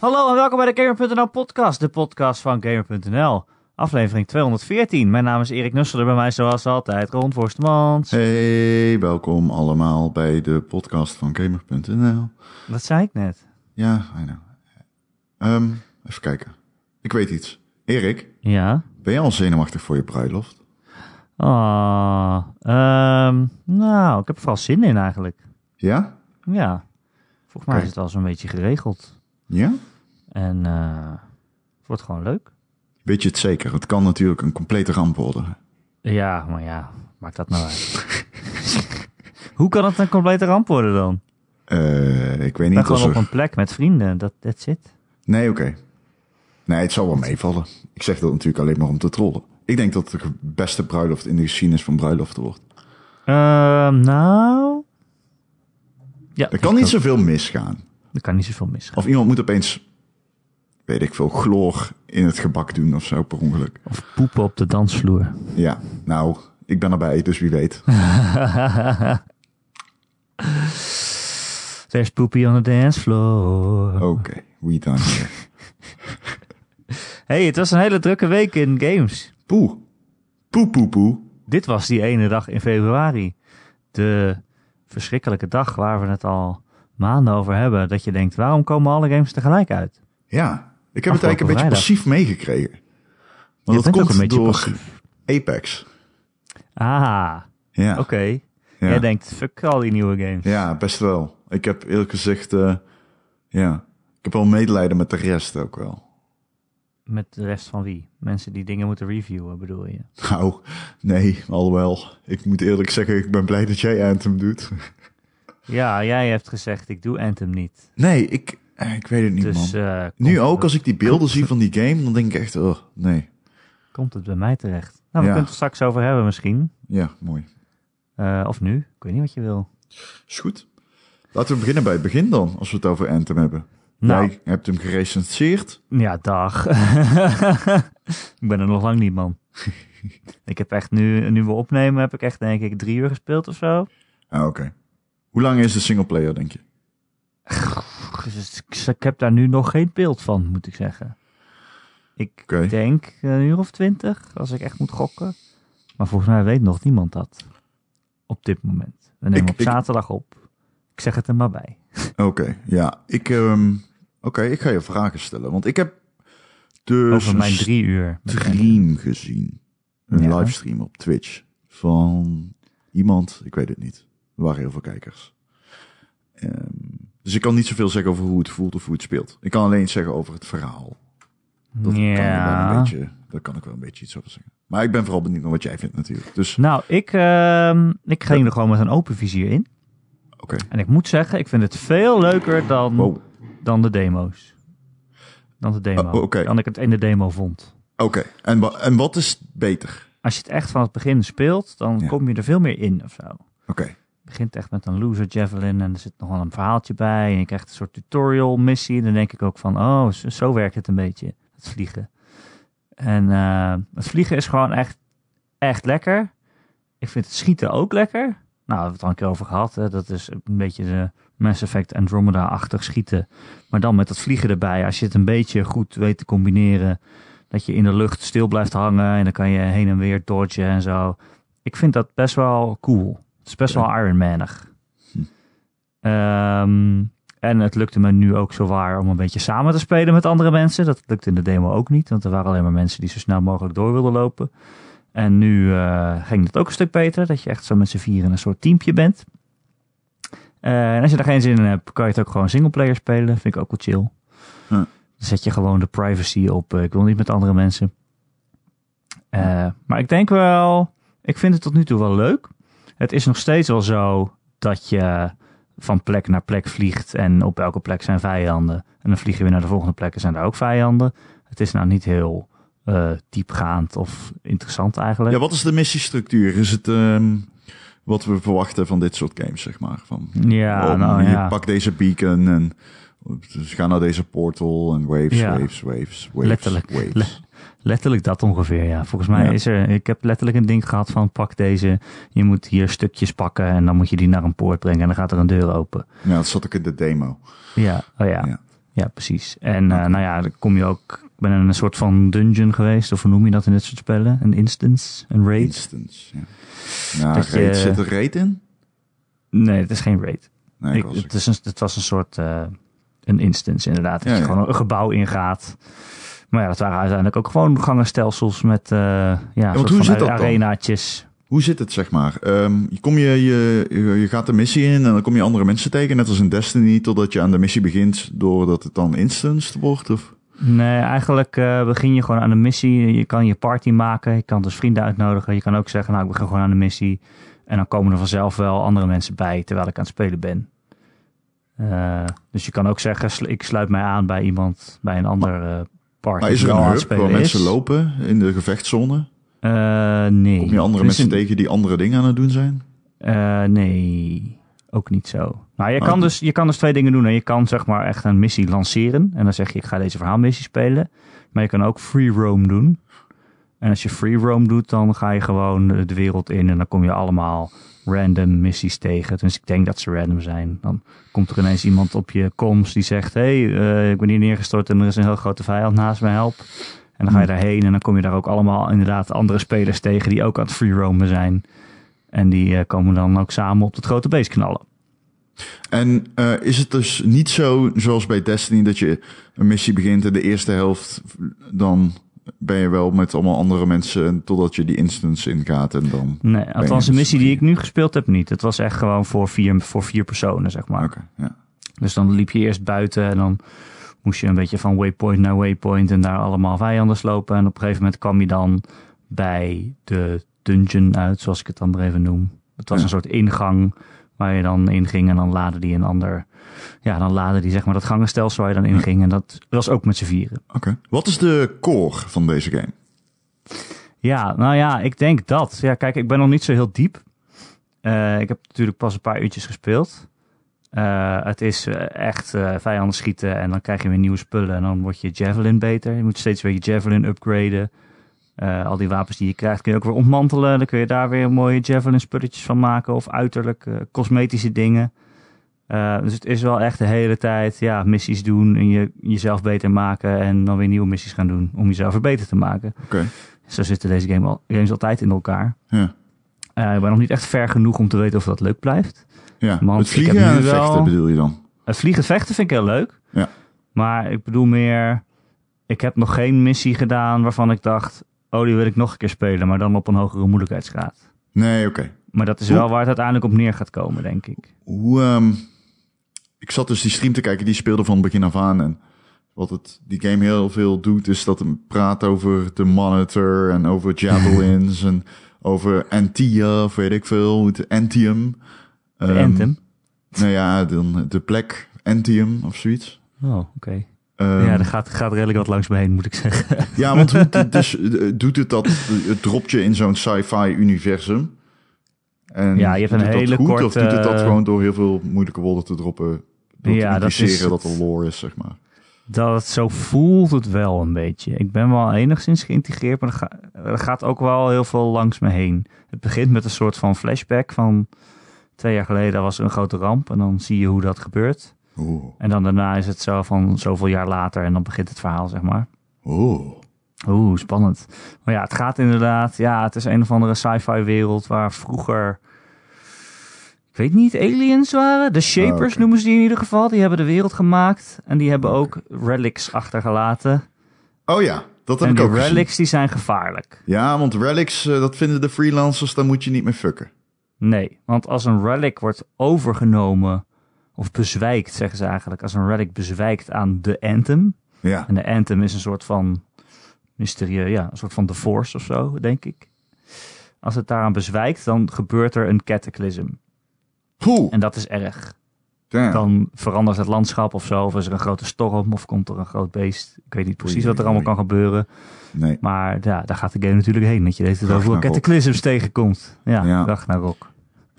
Hallo en welkom bij de Gamer.nl podcast, de podcast van Gamer.nl. Aflevering 214. Mijn naam is Erik Nusselder, bij mij zoals altijd Ron Forstemans. Hey, welkom allemaal bij de podcast van Gamer.nl. Wat zei ik net? Ja, I know. Ehm, even kijken. Ik weet iets. Erik, Ja? ben je al zenuwachtig voor je bruiloft? Oh, ehm, nou, ik heb er vooral zin in eigenlijk. Ja? Ja, volgens mij is het al zo'n beetje geregeld. Ja? En eh het wordt gewoon leuk. Weet je het zeker? Het kan natuurlijk een complete ramp worden. Ja, maar ja, maakt dat nou uit. Hoe kan het een complete ramp worden dan? Eh, ik weet niet als gewoon op een plek met vrienden, dat that's it. Nee, oké. Nee, het zal wel meevallen. Ik zeg dat natuurlijk alleen maar om te trollen. Ik denk dat het de beste bruiloft in de geschiedenis van bruiloften wordt. Ehm, nou... Ja, Er kan niet zoveel misgaan. Er kan niet zoveel misgaan. Of iemand moet opeens, weet ik veel, chloor in het gebak doen of zo per ongeluk. Of poepen op de dansvloer. Ja, nou, ik ben erbij, dus wie weet. There's poopy on the dance floor. Oké, we done here. Hey, het was een hele drukke week in games. Poe. Poe, poe, poe. Dit was die ene dag in februari. De verschrikkelijke dag waar we het al maanden over hebben. Dat je denkt, waarom komen alle games tegelijk uit? Ja, ik heb het eigenlijk een beetje vrijdag. passief meegekregen. Je Want dat bent ook komt een beetje door passief. Apex. Ah, Ja, oké. ja. Jij denkt, fuck al die nieuwe games. ja, best wel. Ik heb eerlijk gezegd, eh, ja, ik heb wel medelijden met de rest ook wel. Met de rest van wie? Mensen die dingen moeten reviewen, bedoel je? Nou, nee, alhoewel. Ik moet eerlijk zeggen, ik ben blij dat jij Anthem doet. Ja, jij hebt gezegd, ik doe Anthem niet. Nee, ik, ik weet het niet, Dus man. eh, Nu ook, als ik die beelden zie van die game, dan denk ik echt, oh, nee. komt het bij mij terecht. Nou, we Ja. kunnen het er straks over hebben misschien. Ja, mooi. Eh, of nu. Ik weet niet wat je wil. Is goed. Laten we beginnen bij het begin dan, als we het over Anthem hebben. Nou. Jij hebt hem gerecenseerd. Ja, dag. ik ben er nog lang niet, man. ik heb echt nu, nu we opnemen, heb ik echt denk ik drie uur gespeeld of zo. Ah, oké. Hoe lang is de singleplayer, denk je? Dus ik, ik heb daar nu nog geen beeld van, moet ik zeggen. Ik denk een uur of twintig, als ik echt moet gokken. Maar volgens mij weet nog niemand dat. Op dit moment. We nemen Ik- op ik- zaterdag op. Ik zeg het er maar bij. Oké, ja. Ik, ehm, oké, ik ga je vragen stellen. Want ik heb dus Over mijn drie uur. stream gezien. Een Ja. livestream op Twitch. Van iemand, ik weet het niet. Er waren heel veel kijkers. Ehm, dus ik kan niet zoveel zeggen over hoe het voelt of hoe het speelt. Ik kan alleen zeggen over het verhaal. Dat, kan ik wel ja. een beetje, daar kan ik wel een beetje iets over zeggen. Maar ik ben vooral benieuwd naar wat jij vindt natuurlijk. Dus, Nou, ik, ehm, ik ging er gewoon met een open vizier in. oké. En ik moet zeggen, ik vind het veel leuker dan, Wow. dan de demo's. Dan de demo. Oké. Dan ik het in de demo vond. Oké, en, wa- en wat is beter? Als je het echt van het begin speelt, dan Ja. kom je er veel meer in of zo. Oké, begint echt met een loser javelin en er zit nog wel een verhaaltje bij. En je krijgt een soort tutorial missie. En dan denk ik ook van, oh, zo, werkt het een beetje. Het vliegen. En eh, het vliegen is gewoon echt, echt lekker. Ik vind het schieten ook lekker. Nou, we hebben het al een keer over gehad. Hè. Dat is een beetje de Mass Effect Andromeda-achtig schieten. Maar dan met dat vliegen erbij. Als je het een beetje goed weet te combineren. Dat je in de lucht stil blijft hangen. En dan kan je heen en weer dodgen en zo. Ik vind dat best wel cool. Het is best Ja. wel Ironmanig. Hm. Ehm, en het lukte me nu ook zo waar om een beetje samen te spelen met andere mensen. Dat lukte in de demo ook niet, want er waren alleen maar mensen die zo snel mogelijk door wilden lopen. En nu eh, ging het ook een stuk beter, dat je echt zo met z'n vieren een soort teampje bent. Eh, en als je daar geen zin in hebt, kan je het ook gewoon singleplayer spelen. Vind ik ook wel chill. Hm. Dan zet je gewoon de privacy op. eh, ik wil niet met andere mensen. Maar ik denk wel, ik vind het tot nu toe wel leuk. Het is nog steeds wel zo dat je van plek naar plek vliegt en op elke plek zijn vijanden. En dan vlieg je weer naar de volgende plek en zijn daar ook vijanden. Het is nou niet heel eh, diepgaand of interessant eigenlijk. Ja, wat is de missiestructuur? Is het ehm, wat we verwachten van dit soort games, zeg maar? Van, Ja, oh, nou je ja. pakt deze beacon en dus ga naar deze portal en waves, Ja. waves, waves, waves, Letterlijk. waves. Le- Letterlijk dat ongeveer, ja. Volgens mij Ja. is er, ik heb letterlijk een ding gehad van pak deze, je moet hier stukjes pakken en dan moet je die naar een poort brengen en dan gaat er een deur open. Ja, dat zat ook in de demo. Ja, oh ja. Ja. Ja, precies. En eh, nou ja, dan kom je ook... Ik ben in een soort van dungeon geweest, of hoe noem je dat in dit soort spellen? Een instance, een raid? Instance, ja. Nou, Dat je- zit er raid in? Nee, het is geen raid. Nee, Ik, ik was het, is een, het was een soort uh, een instance inderdaad. Dat Ja, je ja. gewoon een gebouw ingaat. Maar ja, dat waren uiteindelijk ook gewoon gangenstelsels met uh, ja, want soort hoe van arenaatjes. Hoe zit het, zeg maar? Je, kom je, je, je gaat de missie in en dan kom je andere mensen tegen, net als in Destiny, totdat je aan de missie begint, doordat het dan instanced wordt? Of? Nee, eigenlijk uh, begin je gewoon aan de missie. Je kan je party maken, je kan dus vrienden uitnodigen. Je kan ook zeggen, nou ik begin gewoon aan de missie. En dan komen er vanzelf wel andere mensen bij terwijl ik aan het spelen ben. Uh, dus je kan ook zeggen, ik sluit mij aan bij iemand, bij een ander uh, Maar is er een hub waar mensen lopen in de gevechtszone? Uh, nee. Kom je andere Er mensen een- tegen die andere dingen aan het doen zijn? Uh, nee, ook niet zo. Nou, je, kan Oké. dus, je kan dus twee dingen doen. hè. Je kan zeg maar echt een missie lanceren. En dan zeg je, ik ga deze verhaalmissie spelen. Maar je kan ook free roam doen. En als je free roam doet, dan ga je gewoon de wereld in. En dan kom je allemaal random missies tegen. Dus ik denk dat ze random zijn. Dan komt er ineens iemand op je komst die zegt... Hé, hey, eh, ik ben hier neergestort en er is een heel grote vijand naast me, help. En dan ga je daarheen en dan kom je daar ook allemaal inderdaad andere spelers tegen... die ook aan het free roamen zijn. En die eh, komen dan ook samen op het grote beest knallen. En eh, is het dus niet zo, zoals bij Destiny, dat je een missie begint en de eerste helft, dan ben je wel met allemaal andere mensen totdat je die instance ingaat en dan... Nee, althans de missie die ik nu gespeeld heb niet. Het was echt gewoon voor vier, voor vier personen, zeg maar. Oké, ja. Dus dan liep je eerst buiten en dan moest je een beetje van waypoint naar waypoint en daar allemaal vijanden slopen. En op een gegeven moment kwam je dan bij de dungeon uit, zoals ik het dan maar even noem. Het was Ja. een soort ingang waar je dan in ging en dan laden die een ander... Ja, dan laden die zeg maar dat gangenstelsel waar je dan in ging. En dat was ook met z'n vieren. Oké. Wat is de core van deze game? Ja, nou ja, ik denk dat. Ja, kijk, ik ben nog niet zo heel diep. Eh, ik heb natuurlijk pas een paar uurtjes gespeeld. Eh, het is eh, echt eh, vijanden schieten en dan krijg je weer nieuwe spullen. En dan wordt je javelin beter. Je moet steeds weer je javelin upgraden. Eh, al die wapens die je krijgt kun je ook weer ontmantelen. Dan kun je daar weer mooie javelin spulletjes van maken. Of uiterlijk eh, cosmetische dingen. Eh, dus het is wel echt de hele tijd ja, missies doen en je, jezelf beter maken. En dan weer nieuwe missies gaan doen om jezelf weer beter te maken. Oké. Zo zitten deze game al, games altijd in elkaar. Ja. Ik ben nog niet echt ver genoeg om te weten of dat leuk blijft. Ja, Want het ik vliegen heb en nu het wel- vechten bedoel je dan? Het vliegen vechten vind ik heel leuk. Ja. Maar ik bedoel meer... Ik heb nog geen missie gedaan waarvan ik dacht... Oh, die wil ik nog een keer spelen, maar dan op een hogere moeilijkheidsgraad. Nee, oké. Maar dat is wel waar het uiteindelijk op neer gaat komen, denk ik. Hoe, ehm, ik zat dus die stream te kijken, die speelde van begin af aan. En wat het, die game heel veel doet, is dat het praat over de monitor en over javelins en over Antia, of weet ik veel, het Antium. De Ehm, Anthem. Nou ja, dan de plek Antium of zoiets. Oh, oké. Ehm, ja, er gaat, gaat redelijk wat langs me heen, moet ik zeggen. ja, want hoe, dus, eh, doet het dat, het dropt je in zo'n sci-fi universum? En Ja, je hebt een hele goed, Of korte- doet het dat gewoon door heel veel moeilijke woorden te droppen? Door Ja, te dat is dat er lore is, zeg maar. Dat zo voelt het wel een beetje. Ik ben wel enigszins geïntegreerd, maar er, ga- er gaat ook wel heel veel langs me heen. Het begint met een soort van flashback van twee jaar geleden was er een grote ramp en dan zie je hoe dat gebeurt. Oeh. En dan daarna is het zo van zoveel jaar later en dan begint het verhaal, zeg maar. Oeh. Oeh, spannend. Maar ja, het gaat inderdaad, ja, het is een of andere sci-fi wereld waar vroeger, ik weet niet, aliens waren. De Shapers Ah, noemen ze die in ieder geval. Die hebben de wereld gemaakt en die hebben ook relics achtergelaten. Oh ja, dat heb en ik ook gezien. relics die zijn gevaarlijk. Ja, want relics, eh, dat vinden de freelancers, daar moet je niet mee fucken. Nee, want als een relic wordt overgenomen of bezwijkt, zeggen ze eigenlijk, als een relic bezwijkt aan de Anthem. Ja. En de Anthem is een soort van mysterie, ja, een soort van The Force of zo, denk ik. Als het daaraan bezwijkt, dan gebeurt er een cataclysm. Poeh. En dat is erg. Damn. Dan verandert het landschap of zo, of is er een grote storm, of komt er een groot beest. Ik weet niet precies wat er allemaal kan gebeuren. Nee. Maar ja, daar gaat de game natuurlijk heen. Dat je deze Ragnarok. cataclysms tegenkomt. Ja, Ja. Ragnarok.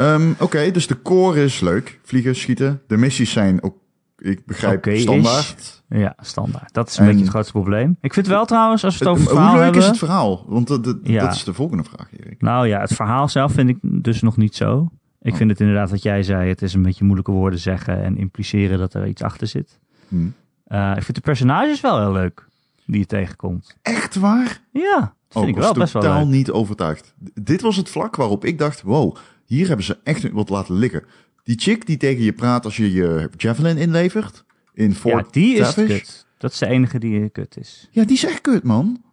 Ehm, Oké, dus de core is leuk. Vliegen, schieten. De missies zijn ook, ik begrijp, standaard. Ja, standaard. Dat is een En- beetje het grootste probleem. Ik vind wel trouwens, als we het over het Hoe verhaal leuk hebben... is het verhaal? Want dat, dat, Ja. dat is de volgende vraag, Erik. Nou ja, het verhaal zelf vind ik dus nog niet zo. Ik Oh. vind het inderdaad wat jij zei. Het is een beetje moeilijke woorden zeggen en impliceren dat er iets achter zit. Hm. Eh, ik vind de personages wel heel leuk die je tegenkomt. Echt waar? Ja, dat vind Oh, ik wel best wel totaal leuk. niet overtuigd. D- Dit was het vlak waarop ik dacht, wow, hier hebben ze echt wat laten liggen. Die chick die tegen je praat als je je javelin inlevert in Fort Ja, die is kut. Dat is de enige die kut is. Ja, die is echt kut, man.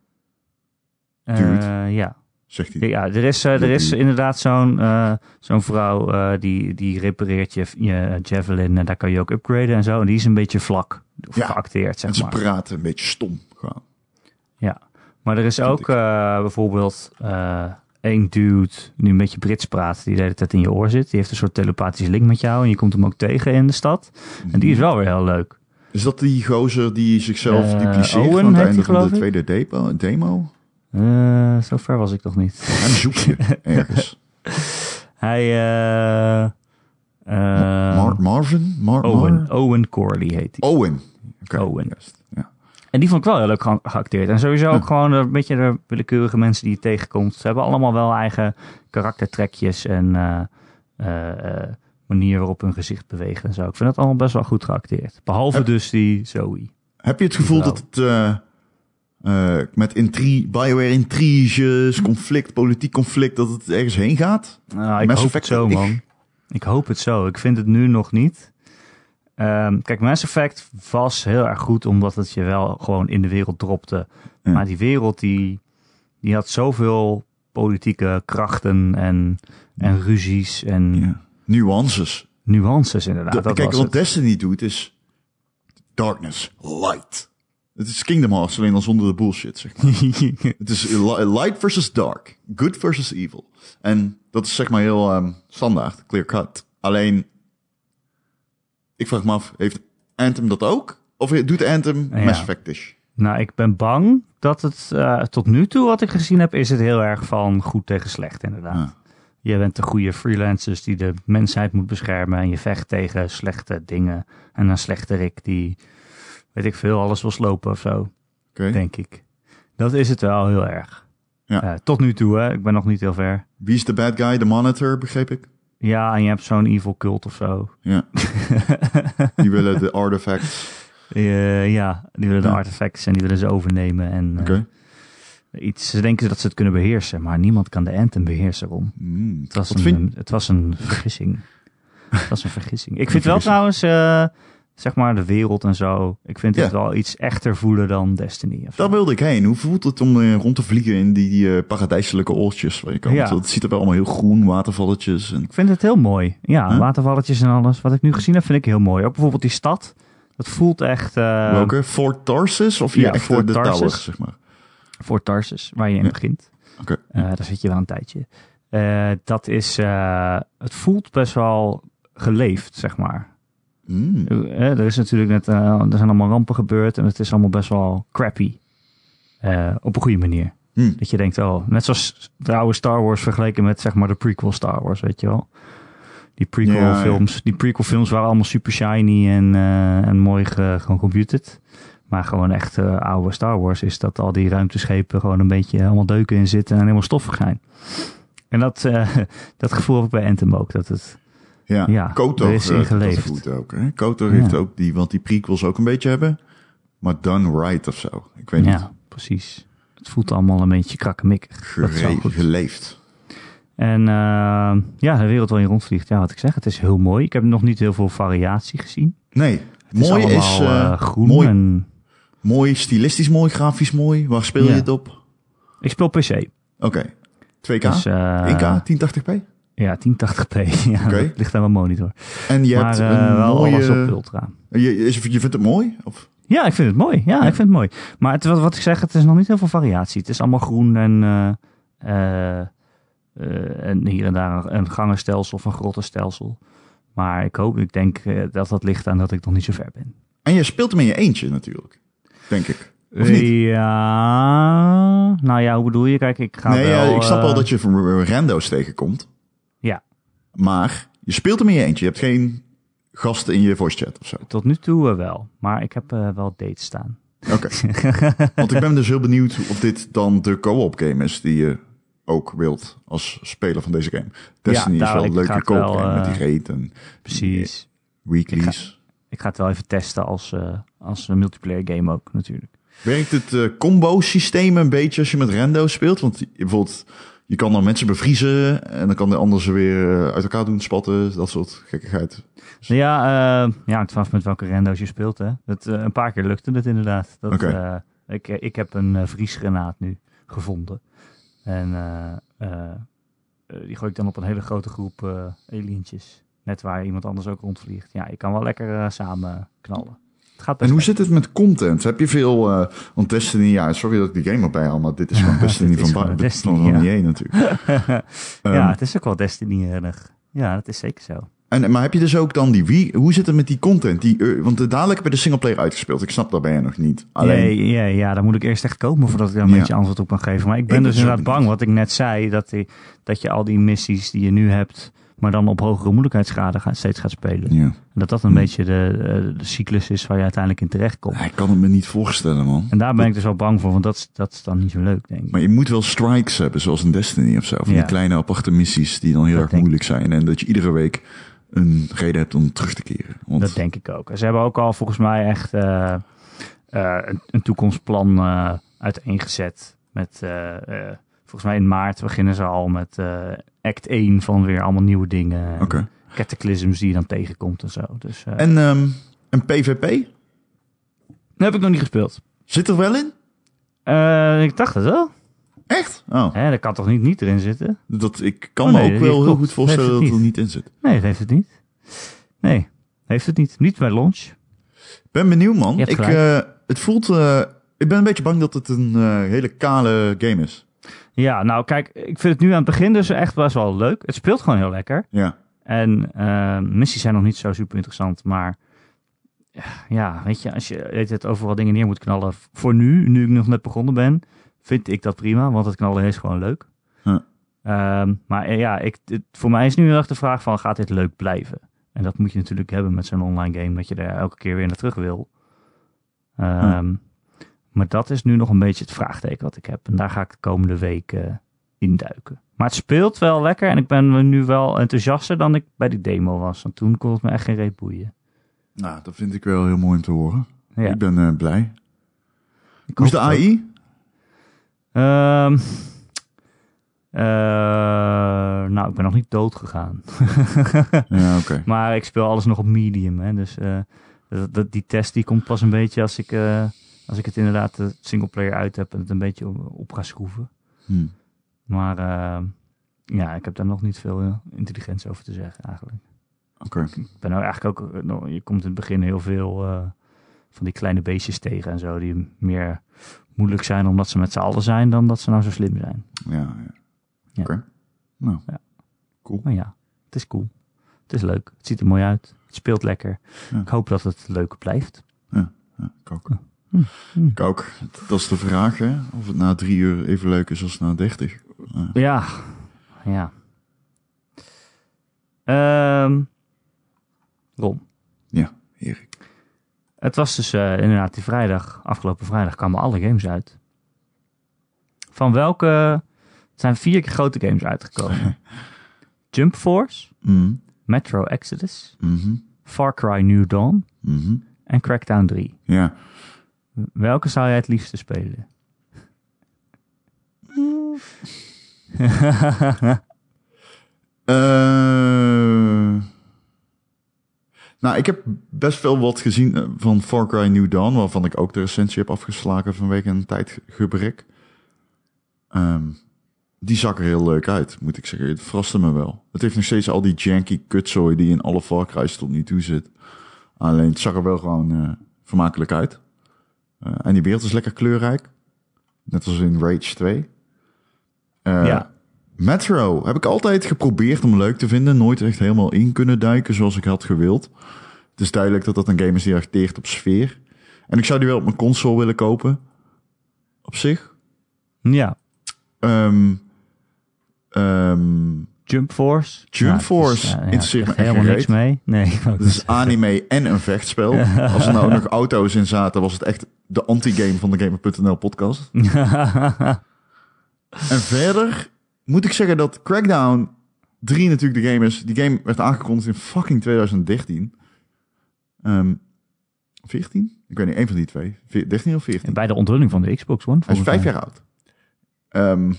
Eh, Dude. ja. Zegt hij. Ja, er is, eh, er is inderdaad zo'n eh, zo'n vrouw eh, die, die repareert je, je javelin en daar kan je ook upgraden en zo. En die is een beetje vlak of Ja. geacteerd, zeg en ze maar. praten een beetje stom. Gewoon. Ja, maar er is ook eh, bijvoorbeeld eh één dude die een beetje Brits praat, die de hele tijd in je oor zit. Die heeft een soort telepathische link met jou en je komt hem ook tegen in de stad. En die is wel weer heel leuk. Is dat die gozer die zichzelf Eh, dupliceert Owen aan het einde die, van de tweede demo? demo? Eh zo ver was ik nog niet. Hem zoek je ergens. Hij, eh eh, Mar Marvin? Mar Owen, Mar- Owen Corley heet hij. Owen. Oké, Owen. Ja. En die vond ik wel heel leuk ge- geacteerd. En sowieso ook gewoon een beetje de willekeurige mensen die je tegenkomt. Ze hebben allemaal wel eigen karaktertrekjes en eh, eh, eh, manier waarop hun gezicht beweegt en zo. Ik vind het allemaal best wel goed geacteerd. Behalve Heb- dus die Zoe. Heb je het gevoel dat het eh, eh, met intri Bioware intriges, conflict, politiek conflict, dat het ergens heen gaat? Nou, ik Mass hoop het zo, ik- man. Ik hoop het zo. Ik vind het nu nog niet. Ehm, kijk, Mass Effect was heel erg goed omdat het je wel gewoon in de wereld dropte. Ja. Maar die wereld die, die had zoveel politieke krachten en, en ruzies en Ja. Nuances. nuances inderdaad. De- dat kijk, wat het. Destiny doet is darkness, light. Het is Kingdom Hearts, alleen dan zonder de bullshit, zeg maar. Het is li- light versus dark. Good versus evil. En dat is zeg maar heel ehm, standaard, clear cut. Alleen, ik vraag me af, heeft Anthem dat ook? Of doet Anthem Ja. Mass Effect-ish? nou, ik ben bang dat het eh, tot nu toe wat ik gezien heb, is het heel erg van goed tegen slecht inderdaad. Ja. Je bent de goede freelancers die de mensheid moet beschermen en je vecht tegen slechte dingen. En een slechte Rick die, weet ik veel, alles wil slopen of zo, denk ik. Dat is het wel heel erg. Ja. Eh, tot nu toe, hè. Ik ben nog niet heel ver. Wie is de bad guy? De monitor, begreep ik? Ja, en je hebt zo'n evil cult of zo. Ja. Die willen de artifacts. Eh, ja, die willen de Ja. artefacts en die willen ze overnemen. En eh, Oké. iets, ze denken dat ze het kunnen beheersen, maar niemand kan de Anthem beheersen, Rom. Hmm. Het was, een, vind- het was een vergissing. het was een vergissing. Ik vind wel trouwens, eh, zeg maar, de wereld en zo. Ik vind het wel iets echter voelen dan Destiny. Daar wilde ik heen. Hoe voelt het om eh, rond te vliegen in die, die eh, paradijselijke oortjes waar je kan? Ja. Het ziet er wel allemaal heel groen, watervalletjes. En... Ik vind het heel mooi. Ja, Huh? watervalletjes en alles. Wat ik nu gezien heb, vind ik heel mooi. Ook bijvoorbeeld die stad. Dat voelt echt... eh, Welke? Fort Tarsus? Of je ja, echt Fort de Tarsus. zeg maar? Voor Tarsus, waar je in Ja. begint. Oké. Daar zit je wel een tijdje. Dat is... het voelt best wel geleefd, zeg maar. Hmm. Eh, er is natuurlijk net, eh, er zijn allemaal rampen gebeurd en het is allemaal best wel crappy. Eh, op een goede manier. Hmm. Dat je denkt, oh, net zoals de oude Star Wars vergeleken met zeg maar de prequel Star Wars, weet je wel. Die prequel Ja, ja. films, die prequel films waren allemaal super shiny en, eh, en mooi ge, gewoon computed. Maar gewoon echt eh, oude Star Wars is dat al die ruimteschepen gewoon een beetje allemaal deuken in zitten en helemaal stoffig zijn. En dat, eh, dat gevoel heb ik bij Anthem ook. Dat het, Ja, Ja, Kotor is eh, in doet dat goed ook. Hè? Kotor heeft ook die, want die prequels ook een beetje hebben. Maar done right of zo. Ik weet niet. ja, precies. Het voelt allemaal een beetje krakkemikkig. Gere- geleefd. En eh, ja, de wereld waar je rondvliegt, ja, wat ik zeg, het is heel mooi. Ik heb nog niet heel veel variatie gezien. Nee, Het mooi is, allemaal, eh, groen mooi, en mooi, stilistisch mooi, grafisch mooi. Waar speel je het op? ik speel PC. Oké, 2K? Dus, eh, 1K? 1080p? Ja, 1080p. Ja, ligt aan mijn monitor. En je maar hebt eh, een wel mooie... alles op ultra. Je, is, je vindt het mooi? Of? Ja, ik vind het mooi. Ja, Ja. ik vind het mooi. Maar het, wat, wat ik zeg, het is nog niet heel veel variatie. Het is allemaal groen en, eh, eh, en hier en daar een, een gangenstelsel of een grottenstelsel. Maar ik hoop, ik denk dat dat ligt aan dat ik nog niet zo ver ben. En je speelt hem in je eentje natuurlijk. Denk ik. Of niet? Ja, nou ja, hoe bedoel je? Kijk, ik ga nee, wel... ja, ik snap wel eh, dat je van rando's tegenkomt. Ja. Maar je speelt hem in je eentje. Je hebt geen gasten in je voice chat of zo. Tot nu toe eh, wel, maar ik heb eh, wel dates staan. Oké. Want ik ben dus heel benieuwd of dit dan de co-op game is die je ook wilt als speler van deze game. Destiny is daar- wel ik een leuke co-op game met eh, die raid en Precies. weeklies. ik ga het wel even testen als, eh, als een multiplayer game ook natuurlijk. Werkt het eh, combo-systeem een beetje als je met rando speelt? Want je- bijvoorbeeld, je kan dan mensen bevriezen en dan kan de ander ze weer eh, uit elkaar doen spatten. Dat soort gekkigheid. Ja, eh ja, hangt vanaf met welke rando's je speelt. Hè. Dat, eh, een paar keer lukte het inderdaad. Dat, ik, ik heb een vriesgranaat nu gevonden. En die gooi ik dan op een hele grote groep alientjes. Net waar iemand anders ook rondvliegt. Ja, je kan wel lekker samen knallen. Gaat En hoe zit het met content? Heb je veel... eh want Destiny, ja, sorry dat ik die game erbij haal, maar dit is gewoon Destiny is van, van, van ja. Natuurlijk. Ehm, ja, het is ook wel Destiny-erig. Ja, dat is zeker zo. En, maar heb je dus ook dan die wie? Hoe zit het met die content? Die, eh, want uh, dadelijk heb je de singleplayer uitgespeeld. Ik snap dat ben je nog niet. Alleen, Ja, ja, ja, daar moet ik eerst echt komen voordat ik daar een Ja. beetje antwoord op kan geven. Maar ik ben Ik dus zo inderdaad bang, wat ik net zei, dat, die, dat je al die missies die je nu hebt, maar dan op hogere moeilijkheidsgraden gaat, steeds gaat spelen. ja. En dat dat een beetje de, eh, de cyclus is waar je uiteindelijk in terecht komt. Ik kan het me niet voorstellen, man. En daar ben ik dus wel bang voor, want dat, is- dat is dan niet zo leuk, denk ik. Maar je moet wel strikes hebben, zoals in Destiny of zo. Van die kleine aparte missies die dan heel Dat erg moeilijk zijn. En dat je iedere week een reden hebt om terug te keren. Want, Dat denk ik ook. Ze hebben ook al volgens mij echt eh, eh, een, een toekomstplan eh uiteengezet. Met, volgens mij in maart beginnen ze al met act 1 van weer allemaal nieuwe dingen. En Oké. Cataclysms die je dan tegenkomt en zo. Dus eh En ehm, een PvP? dat heb ik nog niet gespeeld. Zit er wel in? Eh, ik dacht het wel. Echt? Oh, Hè, dat kan toch niet niet erin zitten? dat, ik kan Oh, me ook wel heel klopt. goed voorstellen dat het er niet in zit. Nee, dat heeft het niet. Nee, heeft het niet. Niet bij launch. Ik ben benieuwd, man. Ik, eh, het voelt... ik ben een beetje bang dat het een hele kale game is. Ja, nou kijk, ik vind het nu aan het begin dus echt best wel leuk. Het speelt gewoon heel lekker. Ja. En eh, missies zijn nog niet zo super interessant, maar ja, weet je, als je het overal dingen neer moet knallen, voor nu, nu ik nog net begonnen ben, vind ik dat prima, want het knallen is gewoon leuk. Huh. Ehm, maar eh, ja, ik, het- voor mij is nu heel erg de vraag van, gaat dit leuk blijven? En dat moet je natuurlijk hebben met zo'n online game, dat je daar elke keer weer naar terug wil. Ehm, Maar dat is nu nog een beetje het vraagteken wat ik heb. En daar ga ik de komende week eh, induiken. Maar het speelt wel lekker en ik ben nu wel enthousiaster dan ik bij die demo was. Want toen kon het me echt geen reet boeien. Nou, dat vind ik wel heel mooi om te horen. Ja, Ik ben eh, blij. ik Hoe is de. AI? Ehm, eh, nou, ik ben nog niet dood gegaan. Ja, oké. maar ik speel alles nog op medium. Hè, dus dat, dat- die test die komt pas een beetje als ik, als ik het inderdaad de singleplayer uit heb en het een beetje op, ga schroeven. Hm. Maar eh, ja, ik heb daar nog niet veel eh, intelligentie over te zeggen eigenlijk. Oké. Ik ben nou eigenlijk ook, eh, nog- je komt in het begin heel veel eh, van die kleine beestjes tegen en zo, die meer moeilijk zijn omdat ze met z'n allen zijn dan dat ze nou zo slim zijn. Ja, ja. Ja. Oké. Nou, Ja. cool. Maar ja, het is cool. Het is leuk. Het ziet er mooi uit. Het speelt lekker. Ja. Ik hoop dat het leuk blijft. Ja, ik ook. Hm, hm. Ik ook. Dat is de vraag, hè? Of het na drie uur even leuk is als na dertig. Ja. Ja, ja. Ron, ja, Erik. het was dus eh, inderdaad die vrijdag, afgelopen vrijdag kwamen alle games uit. Van welke, het zijn vier grote games uitgekomen. Jump Force, Mhm. Metro Exodus, Mhm. Far Cry New Dawn Mhm. en Crackdown 3. Ja. Welke zou jij het liefste spelen? Eh, nou, ik heb best wel wat gezien eh, van Far Cry New Dawn, waarvan ik ook de recensie heb afgeslagen vanwege een tijdgebrek. Ehm, die zag er heel leuk uit, moet ik zeggen. Het verraste me wel. Het heeft nog steeds al die janky kutzooi die in alle Far Cry's tot nu toe zit. Alleen het zag er wel gewoon eh, vermakelijk uit. Eh, en die wereld is lekker kleurrijk. Net als in Rage 2. Eh, Ja. Metro heb ik altijd geprobeerd om leuk te vinden. Nooit echt helemaal in kunnen duiken zoals ik had gewild. Het is duidelijk dat dat een game is die erg teert op sfeer. En ik zou die wel op mijn console willen kopen. Op zich. ja, Ehm ehm, Jump Force. Jump Force ja, interesseert echt me helemaal niks mee. Nee, het is anime en een vechtspel. Als er nou ook nog auto's in zaten, was het echt de anti-game van de Gamer.nl podcast. En verder moet ik zeggen dat Crackdown 3 natuurlijk de game is. Die game werd aangekondigd in fucking 2013. Ehm 14? Ik weet niet, één van die twee. Veer- 13 of 14? En bij de onthulling van de Xbox One. Hij is vijf jaar oud. Ehm,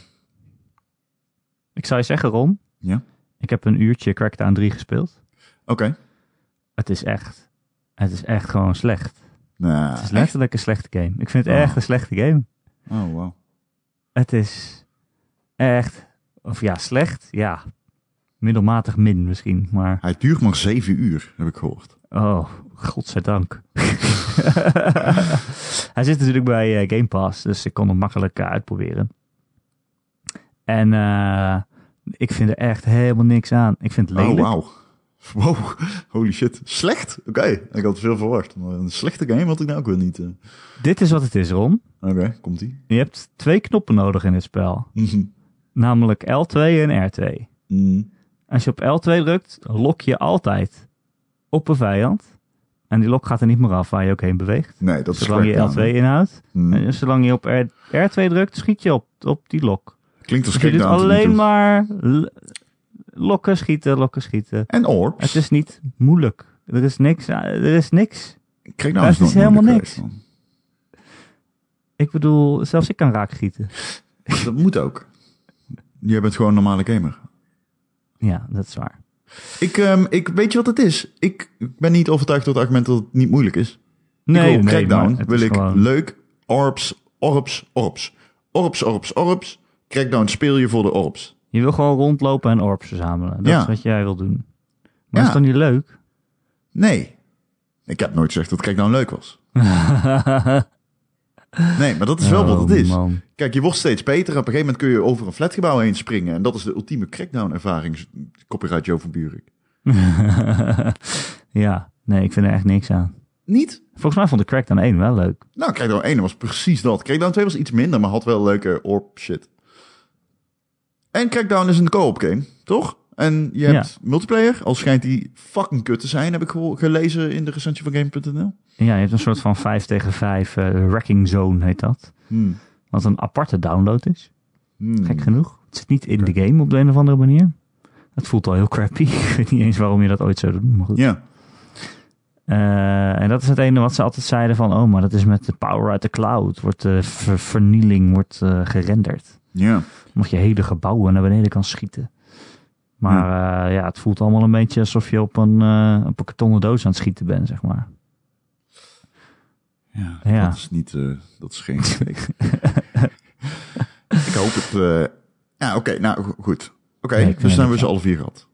Ik zou je zeggen, Ron. Ja. Ik heb een uurtje Crackdown 3 gespeeld. Oké. Het is echt... Het is echt gewoon slecht. Nou, Het is letterlijk een slechte game. Ik vind het Oh. echt een slechte game. Oh, wow. Het is echt... Of ja, slecht. Ja. Middelmatig min misschien. Maar... Hij duurt maar 7 uur, heb ik gehoord. Oh, godzijdank. Hij zit natuurlijk bij eh, Game Pass, dus ik kon hem makkelijk eh, uitproberen. En eh, ik vind er echt helemaal niks aan. Ik vind het Oh, lelijk. wauw. Wow, holy shit. Slecht? Oké, ik had veel verwacht. Maar een slechte game had ik nou ook weer niet. eh. Dit is wat het is, Ron. Oké, komt-ie. Je hebt twee knoppen nodig in dit spel. Mhm. Namelijk L2 en R2. Mm. Als je op L2 drukt, lok je altijd op een vijand. En die lok gaat er niet meer af waar je ook heen beweegt. Nee, dat is Zolang je Crackdown, L2 hè? inhoudt. Mm. En zolang je op R, R2 drukt, schiet je op, op die lok. Klinkt als je nu alleen maar lokken, schieten, lokken, schieten. En Orbs. Het is niet moeilijk. Er is niks. Er is niks. Crackdown het is, is helemaal niks. geweest, Ik bedoel, zelfs ik kan raak schieten. Dat moet ook. Jij bent gewoon een normale gamer. Ja, dat is waar. Ik, ehm, ik weet je wat het is? Ik ben niet overtuigd door het argument dat het niet moeilijk is. Nee, ik wil nee, wil ik gewoon- leuk Orbs, Orbs, Orbs. Orbs, Orbs, Orbs. Crackdown speel je voor de Orbs. Je wil gewoon rondlopen en orbs verzamelen. Dat Ja. is wat jij wil doen. Maar Ja. is dan niet leuk? Nee. Ik heb nooit gezegd dat Crackdown leuk was. Nee, maar dat is wel wat het Oh, is. man. Kijk, je wordt steeds beter. Op een gegeven moment kun je over een flatgebouw heen springen. En dat is de ultieme Crackdown-ervaring. Copyright Joe van Buurik. ja, nee, ik vind er echt niks aan. Niet? Volgens mij vond ik Crackdown 1 wel leuk. Nou, Crackdown 1 was precies dat. Crackdown 2 was iets minder, maar had wel leuke orb shit. En Crackdown is een co-op game, toch? En je hebt multiplayer, al schijnt die fucking kut te zijn, heb ik gelezen in de recensie van Game.nl. Ja, je hebt een soort van 5 tegen 5 eh, wrecking zone heet dat. Hmm. Wat een aparte download is. Hmm. Gek genoeg. Het zit niet in de game op de een of andere manier. Het voelt al heel crappy. Ik weet niet eens waarom je dat ooit zou doen. Maar goed. Ja, Eh, en dat is het ene wat ze altijd zeiden van... Oh, maar dat is met de power uit de cloud. Wordt de ver- vernieling wordt eh, gerenderd. Ja. Omdat je hele gebouwen naar beneden kan schieten. Maar ja. ja, het voelt allemaal een beetje alsof je op een, eh, op een kartonnen doos aan het schieten bent, zeg maar. Ja, Ja. dat is niet, eh, dat is geen ik hoop het, eh, ja oké, nou go- goed. Oké, Nee, dus dan hebben we ze alle vier gehad.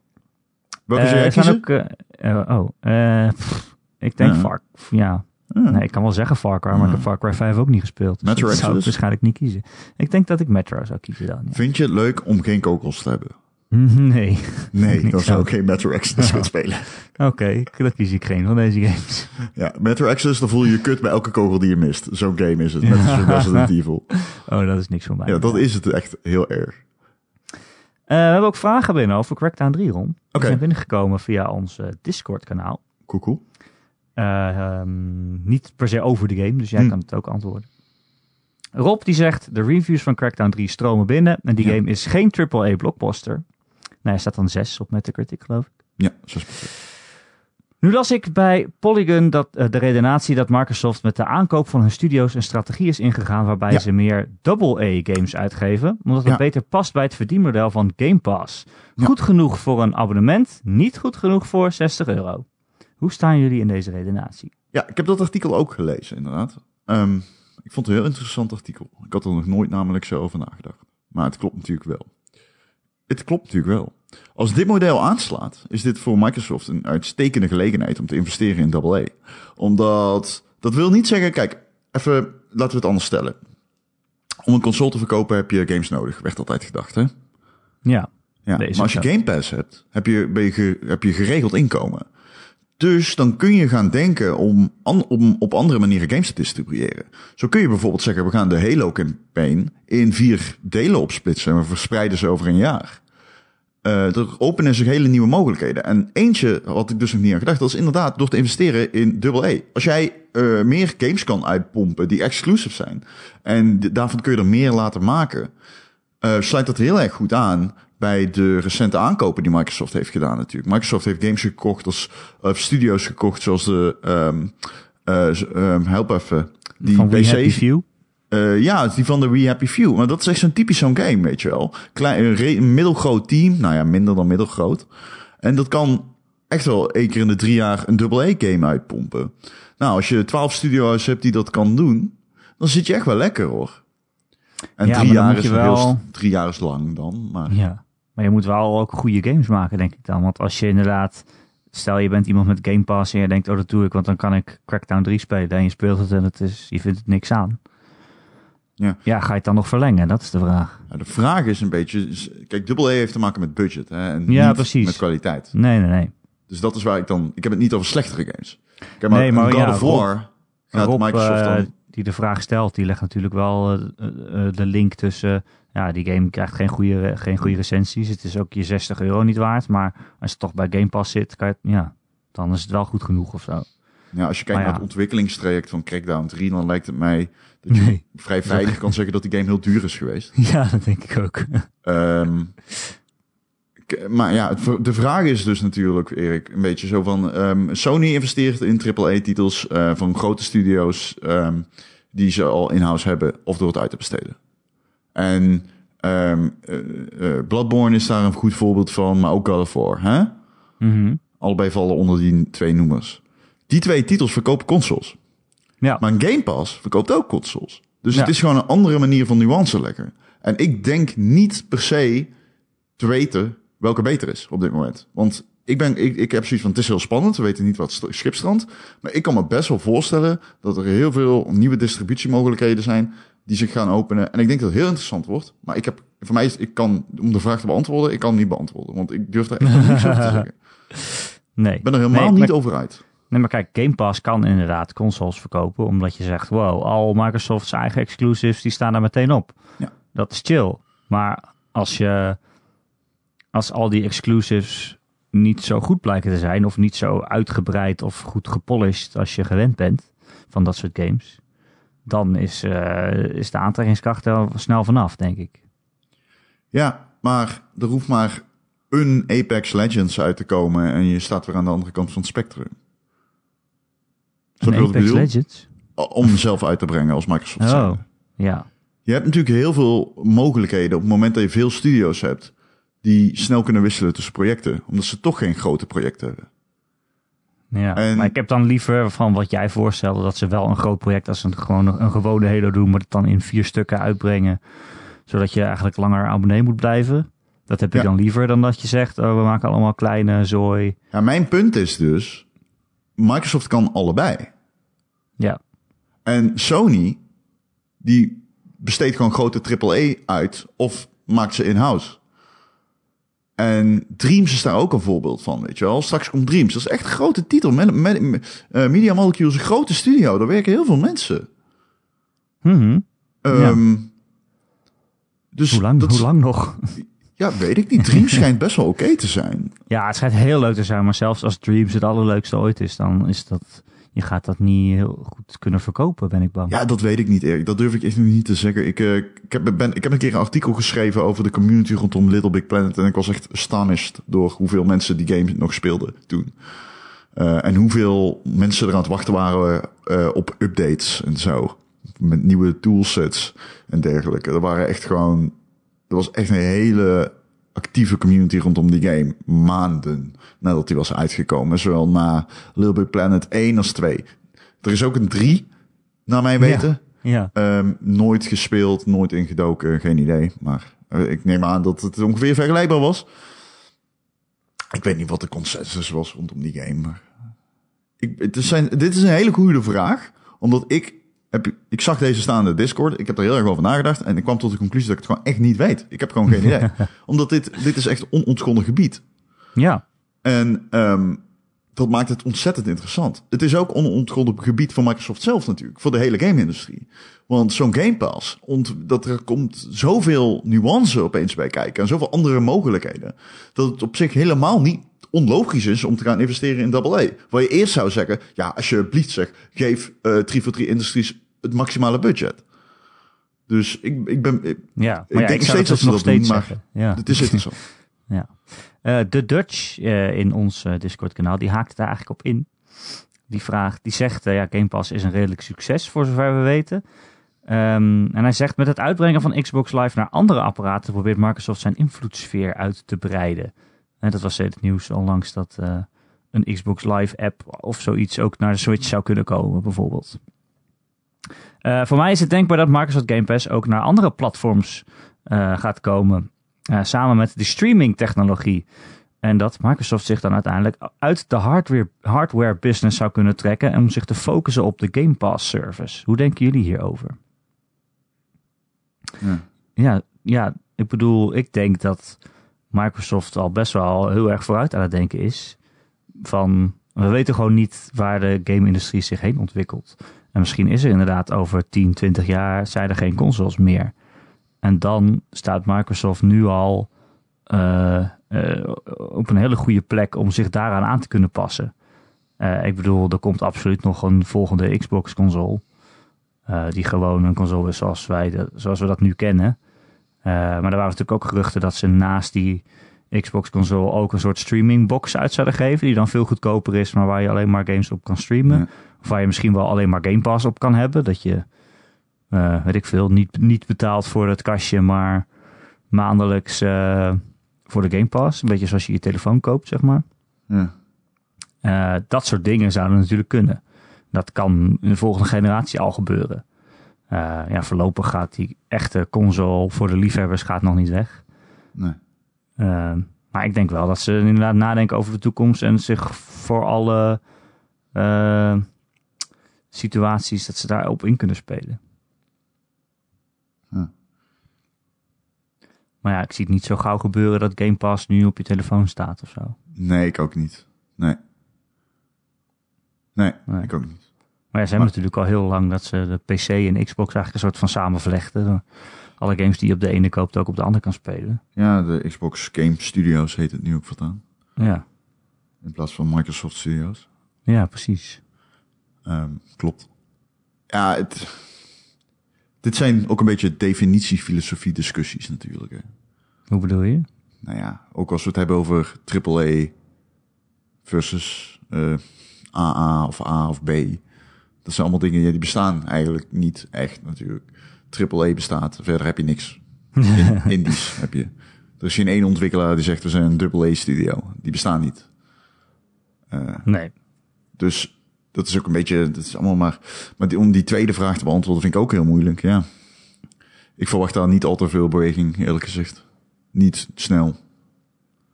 Welke Eh, zou jij zijn kiezen? ook... eh, eh, oh, eh, pff, ik denk Ja. Ja, Ah. nee, ik kan wel zeggen Far Cry, maar ik heb Far Cry 5 ook niet gespeeld. Dus Metro dat zou ik Exodus? waarschijnlijk niet kiezen. Ik denk dat ik Metro zou kiezen dan. ja. Vind je het leuk om geen kogels te hebben? Nee. Nee, dan zou zou- ik geen Metro Exodus gaan spelen. Oké, dan kies ik geen van deze games. Ja, Metro Exodus, dan voel je je kut bij elke kogel die je mist. Zo'n game is het, als Resident Evil. Oh, dat is niks voor mij. Ja, dat is het echt heel erg. Eh, we hebben ook vragen binnen over Crackdown 3, Ron. Die Oké. zijn binnengekomen via ons eh, Discord-kanaal. Cool, cool. Eh, ehm, niet per se over de game, dus jij Hm. kan het ook antwoorden. Rob die zegt, de reviews van Crackdown 3 stromen binnen en die Ja. game is geen AAA blockbuster. Nee, hij staat dan 6 op Metacritic, geloof ik. Ja, 6%. Nu las ik bij Polygon dat, eh, de redenatie dat Microsoft met de aankoop van hun studio's een strategie is ingegaan waarbij Ja. ze meer AA-games uitgeven, omdat het Ja. beter past bij het verdienmodel van Game Pass. Ja. Goed genoeg voor een abonnement, niet goed genoeg voor 60 euro. Hoe staan jullie in deze redenatie? Ja, ik heb dat artikel ook gelezen, inderdaad. Ehm, ik vond het een heel interessant artikel. Ik had er nog nooit namelijk zo over nagedacht. Maar het klopt natuurlijk wel. Het klopt natuurlijk wel. Als dit model aanslaat, is dit voor Microsoft een uitstekende gelegenheid om te investeren in AA. Omdat, dat wil niet zeggen, kijk, even, laten we het anders stellen. Om een console te verkopen heb je games nodig, werd altijd gedacht, hè? Ja, Ja, maar als je. Game Pass hebt, heb je, ben je heb je geregeld inkomen. Dus dan kun je gaan denken om, op andere manieren games te distribueren. Zo kun je bijvoorbeeld zeggen, we gaan de Halo-campaign in vier delen opsplitsen en we verspreiden ze over een jaar. Eh, er openen zich hele nieuwe mogelijkheden. En eentje had ik dus nog niet aan gedacht, dat is inderdaad door te investeren in AA. Als jij eh, meer games kan uitpompen die exclusive zijn, en daarvan kun je er meer laten maken, eh, sluit dat heel erg goed aan bij de recente aankopen die Microsoft heeft gedaan natuurlijk. Microsoft heeft games gekocht als of studio's gekocht zoals de um, uh, um, help even die Van PC Happy Few? Uh, ja, die van de We Happy Few. Maar dat is echt zo'n typisch zo'n game, weet je wel. Klein, een, middelgroot team. Nou ja, minder dan middelgroot. En dat kan echt wel één keer in de drie jaar een double-A-game uitpompen. Nou, als je twaalf studio's hebt die dat kan doen, dan zit je echt wel lekker, hoor. En Ja, drie, jaar is heel wel- st- drie jaar is lang dan. Maar Ja. Maar je moet wel ook goede games maken, denk ik dan. Want als je inderdaad... Stel, je bent iemand met Game Pass en je denkt, oh, dat doe ik, want dan kan ik Crackdown 3 spelen. En je speelt het en het is, je vindt het niks aan. Ja. ja, ga je het dan nog verlengen? Dat is de vraag. Ja, de vraag is een beetje... Kijk, double A heeft te maken met budget. Hè, en Ja, niet precies. met kwaliteit. Nee, nee, nee. Dus dat is waar ik dan... Ik heb het niet over slechtere games. Kijk, maar, Nee, maar God ja, of War gaat Microsoft eh, dan... die de vraag stelt, die legt natuurlijk wel eh, eh, eh, de link tussen... ja, die game krijgt geen goede, geen goede recensies. Het is ook je 60 euro niet waard. Maar als je toch bij Game Pass zit, kan je, het- ja, dan is het wel goed genoeg of zo. Ja, als je kijkt naar het ontwikkelingstraject van Crackdown 3, dan lijkt het mij dat je Nee. vrij veilig kan zeggen dat die game heel duur is geweest. Ja, dat denk ik ook. Ehm, maar ja, de vraag is dus natuurlijk, Erik, een beetje zo van... ehm, Sony investeert in AAA-titels eh, van grote studio's ehm, die ze al in-house hebben of door het uit te besteden. En eh, eh, Bloodborne is daar een goed voorbeeld van, maar ook God of War. Hè? Mhm. Allebei vallen onder die twee noemers. Die twee titels verkopen consoles. Ja, Maar een Game Pass verkoopt ook consoles. Dus Ja. het is gewoon een andere manier van nuance leggen. En ik denk niet per se te weten welke beter is op dit moment. Want ik, ben, ik, ik heb zoiets van, het is heel spannend. We weten niet wat st- schipstrand. Maar ik kan me best wel voorstellen dat er heel veel nieuwe distributiemogelijkheden zijn die zich gaan openen. En ik denk dat het heel interessant wordt. Maar ik heb, voor mij is, ik kan, om de vraag te beantwoorden, ik kan niet beantwoorden. Want ik durf daar echt niks over te zeggen. nee. Ik ben er helemaal Nee, niet maar- over uit. Nee, maar kijk, Game Pass kan inderdaad consoles verkopen. Omdat je zegt, wow, al Microsoft's eigen exclusives, die staan daar meteen op. Ja. Dat is chill. Maar als je, als al die exclusives niet zo goed blijken te zijn, of niet zo uitgebreid of goed gepolished als je gewend bent van dat soort games, dan is, eh, is de aantrekkingskracht er snel vanaf, denk ik. Ja, maar er hoeft maar een Apex Legends uit te komen en je staat weer aan de andere kant van het spectrum. Ik Apex bedoel? Legends? Om zelf uit te brengen als Microsoft. Oh, ja. Je hebt natuurlijk heel veel mogelijkheden op het moment dat je veel studio's hebt die snel kunnen wisselen tussen projecten, omdat ze toch geen grote projecten hebben. Ja, En- maar ik heb dan liever van wat jij voorstelde, dat ze wel een groot project als een, gewoon een, een gewone Halo doen, maar het dan in vier stukken uitbrengen, zodat je eigenlijk langer abonnee moet blijven. Dat heb ik Ja. dan liever dan dat je zegt, oh, we maken allemaal kleine zooi. Ja, mijn punt is dus, Microsoft kan allebei. Ja, En Sony, die besteedt gewoon grote AAA uit of maakt ze in-house. En Dreams is daar ook een voorbeeld van, weet je wel. Straks komt Dreams, dat is echt een grote titel. Met, met, eh, Media Molecule is een grote studio, daar werken heel veel mensen. Ehm, Dus hoe, lang, dat, hoe lang nog? Ja, weet ik niet. Dreams schijnt best wel oké te zijn. Ja, het schijnt heel leuk te zijn, maar zelfs als Dreams het allerleukste ooit is, dan is dat, je gaat dat niet heel goed kunnen verkopen, ben ik bang. Ja, dat weet ik niet, Erik. Dat durf ik echt niet te zeggen. Ik, eh, ik, heb, ben, ik heb een keer een artikel geschreven over de community rondom Little Big Planet. En ik was echt astonished door hoeveel mensen die game nog speelden toen. Eh, en hoeveel mensen er aan het wachten waren eh, op updates en zo. Met nieuwe toolsets en dergelijke. Er waren echt gewoon... Er was echt een hele actieve community rondom die game. Maanden nadat die was uitgekomen. Zowel na Little Big Planet 1 als 2. Er is ook een 3, naar mijn weten. Ja. Ehm, nooit gespeeld, nooit ingedoken, geen idee. Maar eh, ik neem aan dat het ongeveer vergelijkbaar was. Ik weet niet wat de consensus was rondom die game. Maar ik, het is zijn, dit is een hele goede vraag. Omdat ik, heb, ik zag deze staan in de Discord. Ik heb er heel erg over nagedacht. En ik kwam tot de conclusie dat ik het gewoon echt niet weet. Ik heb gewoon geen idee. Omdat dit, dit is echt onontgonnen gebied. ja. En ehm, dat maakt het ontzettend interessant. Het is ook onontgonnen gebied van Microsoft zelf natuurlijk. Voor de hele game-industrie. Want zo'n Game Pass, dat er komt zoveel nuance opeens bij kijken. En zoveel andere mogelijkheden. Dat het op zich helemaal niet onlogisch is om te gaan investeren in AA. Waar je eerst zou zeggen, ja, alsjeblieft zeg, geef eh 343 Industries het maximale budget. Dus ik, ik ben... Ik, Ja, maar Ik ja, denk ik steeds dat ze nog dat doen, steeds maar zeggen. Ja. het is interessant. Eh, de Dutch eh, in ons eh, Discord-kanaal, die haakt daar eigenlijk op in. Die vraagt, die zegt, ja, Game Pass is een redelijk succes voor zover we weten. Ehm, en hij zegt, met het uitbrengen van Xbox Live naar andere apparaten probeert Microsoft zijn invloedssfeer uit te breiden. En dat was het nieuws onlangs dat een Xbox Live app of zoiets ook naar de Switch zou kunnen komen, bijvoorbeeld. Eh, voor mij is het denkbaar dat Microsoft Game Pass ook naar andere platforms eh, gaat komen. Eh, samen met de streaming technologie. En dat Microsoft zich dan uiteindelijk uit de hardware, hardware business zou kunnen trekken. En om zich te focussen op de Game Pass service. Hoe denken jullie hierover? Ja. Ja, ja, ik bedoel, ik denk dat Microsoft al best wel heel erg vooruit aan het denken is. Van, we weten gewoon niet waar de game-industrie zich heen ontwikkelt. En misschien is er inderdaad over 10, 20 jaar zijn er geen consoles meer. En dan staat Microsoft nu al eh, eh, op een hele goede plek om zich daaraan aan te kunnen passen. Eh, ik bedoel, er komt absoluut nog een volgende Xbox-console. die gewoon een console is zoals, wij zoals we dat nu kennen. Maar er waren natuurlijk ook geruchten dat ze naast die Xbox-console ook een soort streamingbox uit zouden geven. Die dan veel goedkoper is, maar waar je alleen maar games op kan streamen. Of waar je misschien wel alleen maar Game Pass op kan hebben. Dat je, eh, weet ik veel, niet, niet betaalt voor het kastje, maar maandelijks eh, voor de Game Pass. Een beetje zoals je je telefoon koopt, zeg maar. Ja. Eh, dat soort dingen zouden natuurlijk kunnen. Dat kan in de volgende generatie al gebeuren. Ja, voorlopig gaat die echte console voor de liefhebbers gaat nog niet weg. Nee. Maar ik denk wel dat ze inderdaad nadenken over de toekomst en zich voor alle situaties dat ze daarop in kunnen spelen. Maar ja, ik zie het niet zo gauw gebeuren dat Game Pass nu op je telefoon staat of zo. Nee, ik ook niet. Nee. Nee, Nee. ik ook niet. Maar ja, ze hebben natuurlijk al heel lang dat ze de PC en Xbox eigenlijk een soort van samenvlechten. Alle games die je op de ene koopt ook op de andere kan spelen. Ja, de Xbox Game Studios heet het nu ook voortaan. Ja, In plaats van Microsoft Studios. ja precies. Ehm, klopt. Ja, het, dit zijn ook een beetje definitie-filosofie discussies natuurlijk. Hè. Hoe bedoel je? Nou ja, ook als we het hebben over AAA versus eh, AA of A of B. Dat zijn allemaal dingen die bestaan eigenlijk niet echt natuurlijk. AAA bestaat, verder heb je niks. In, indies heb je. Er is geen één ontwikkelaar die zegt we zijn een AA-studio. Die bestaan niet. Eh, Nee. dus dat is ook een beetje, dat is allemaal maar. Maar die, om die tweede vraag te beantwoorden vind ik ook heel moeilijk. Ja. Ik verwacht daar niet al te veel beweging, eerlijk gezegd. Niet snel.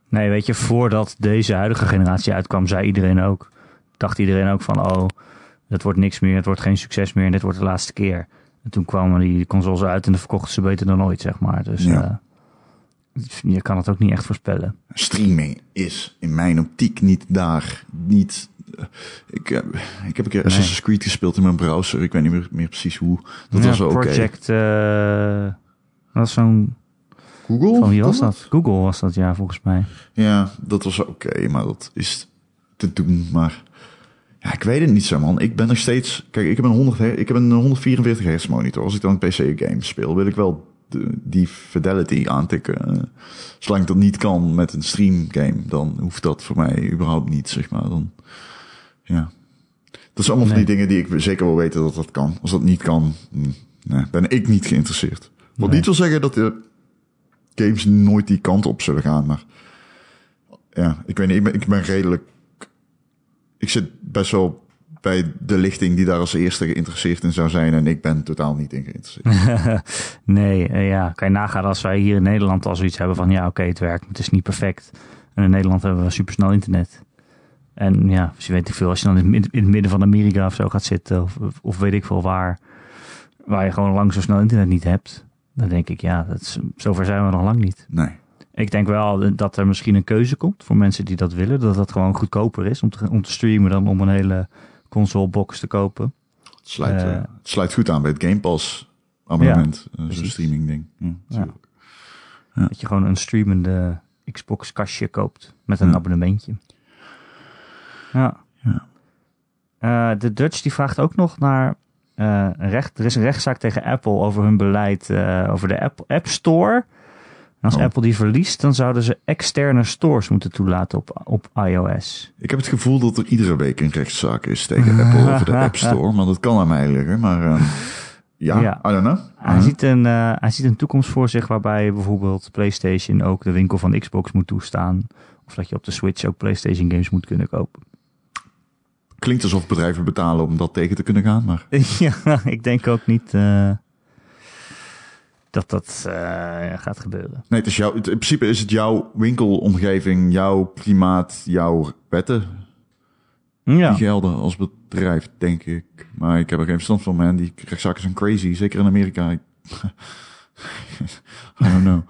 Nee, weet je, voordat deze huidige generatie uitkwam, zei iedereen ook, dacht iedereen ook van, oh, het wordt niks meer, het wordt geen succes meer en dit wordt de laatste keer. En toen kwamen die consoles uit en dan verkochten ze beter dan ooit, zeg maar. Dus Ja. eh, je kan het ook niet echt voorspellen. Streaming is in mijn optiek niet daar. Niet. Eh, ik, heb ik heb een keer Assassin's Creed gespeeld in mijn browser. Ik weet niet meer, meer precies hoe. Dat Ja, was oké. Project, eh, dat was zo'n, Google? van wie was dat? Google was dat, ja, volgens mij. Ja, dat was oké, maar dat is te doen. Maar ja, ik weet het niet zo, man. Ik ben nog steeds. Kijk, ik heb een, 100, her- ik heb een 144 hertz monitor. Als ik dan een PC-game speel, wil ik wel die fidelity aantikken. Eh, Zolang ik dat niet kan met een stream game, dan hoeft dat voor mij überhaupt niet, zeg maar. Dan, ja. Dat zijn allemaal van die dingen die ik zeker wel weten dat dat kan. Als dat niet kan, nee, ben ik niet geïnteresseerd. Wat Nee. niet wil zeggen dat de games nooit die kant op zullen gaan, maar ja, ik weet niet, ik ben, ik ben redelijk. Ik zit best wel bij de lichting die daar als eerste geïnteresseerd in zou zijn. En ik ben totaal niet in geïnteresseerd. nee, eh, ja, kan je nagaan als wij hier in Nederland al zoiets hebben van, ja, oké, het werkt, maar het is niet perfect. En in Nederland hebben we supersnel internet. En ja, dus je weet ik veel, als je dan in het, mid- in het midden van Amerika of zo gaat zitten, of, of weet ik veel waar, waar je gewoon lang zo snel internet niet hebt, dan denk ik, ja, dat is, zover zijn we nog lang niet. Nee. Ik denk wel dat er misschien een keuze komt voor mensen die dat willen, dat dat gewoon goedkoper is om te, om te streamen dan om een hele consolebox te kopen. Het sluit, Eh. eh, het sluit goed aan bij het Game Pass abonnement. eh, Zo'n streaming ding. Ja, natuurlijk. Dat je gewoon een streamende Xbox kastje koopt met een Ja. abonnementje. Ja. Ja. Eh, de Dutch die vraagt ook nog naar een recht, er is een rechtszaak tegen Apple over hun beleid eh, over de App, App Store. En als Oh. Apple die verliest, dan zouden ze externe stores moeten toelaten op, op iOS. Ik heb het gevoel dat er iedere week een rechtszaak is tegen Apple over de App Store. Maar dat kan aan mij liggen. Maar eh, ja, Ja. I don't know. Hij, ziet een, hij ziet een toekomst voor zich waarbij bijvoorbeeld PlayStation ook de winkel van Xbox moet toestaan. Of dat je op de Switch ook PlayStation games moet kunnen kopen. Klinkt alsof bedrijven betalen om dat tegen te kunnen gaan. Maar ja, ik denk ook niet eh, dat dat eh, gaat gebeuren. nee, het is jouw, in principe is het jouw winkelomgeving, jouw klimaat, jouw wetten Ja, die gelden als bedrijf, denk ik. Maar ik heb er geen verstand van, man. Die rechtszaken zijn crazy, zeker in Amerika. I don't know.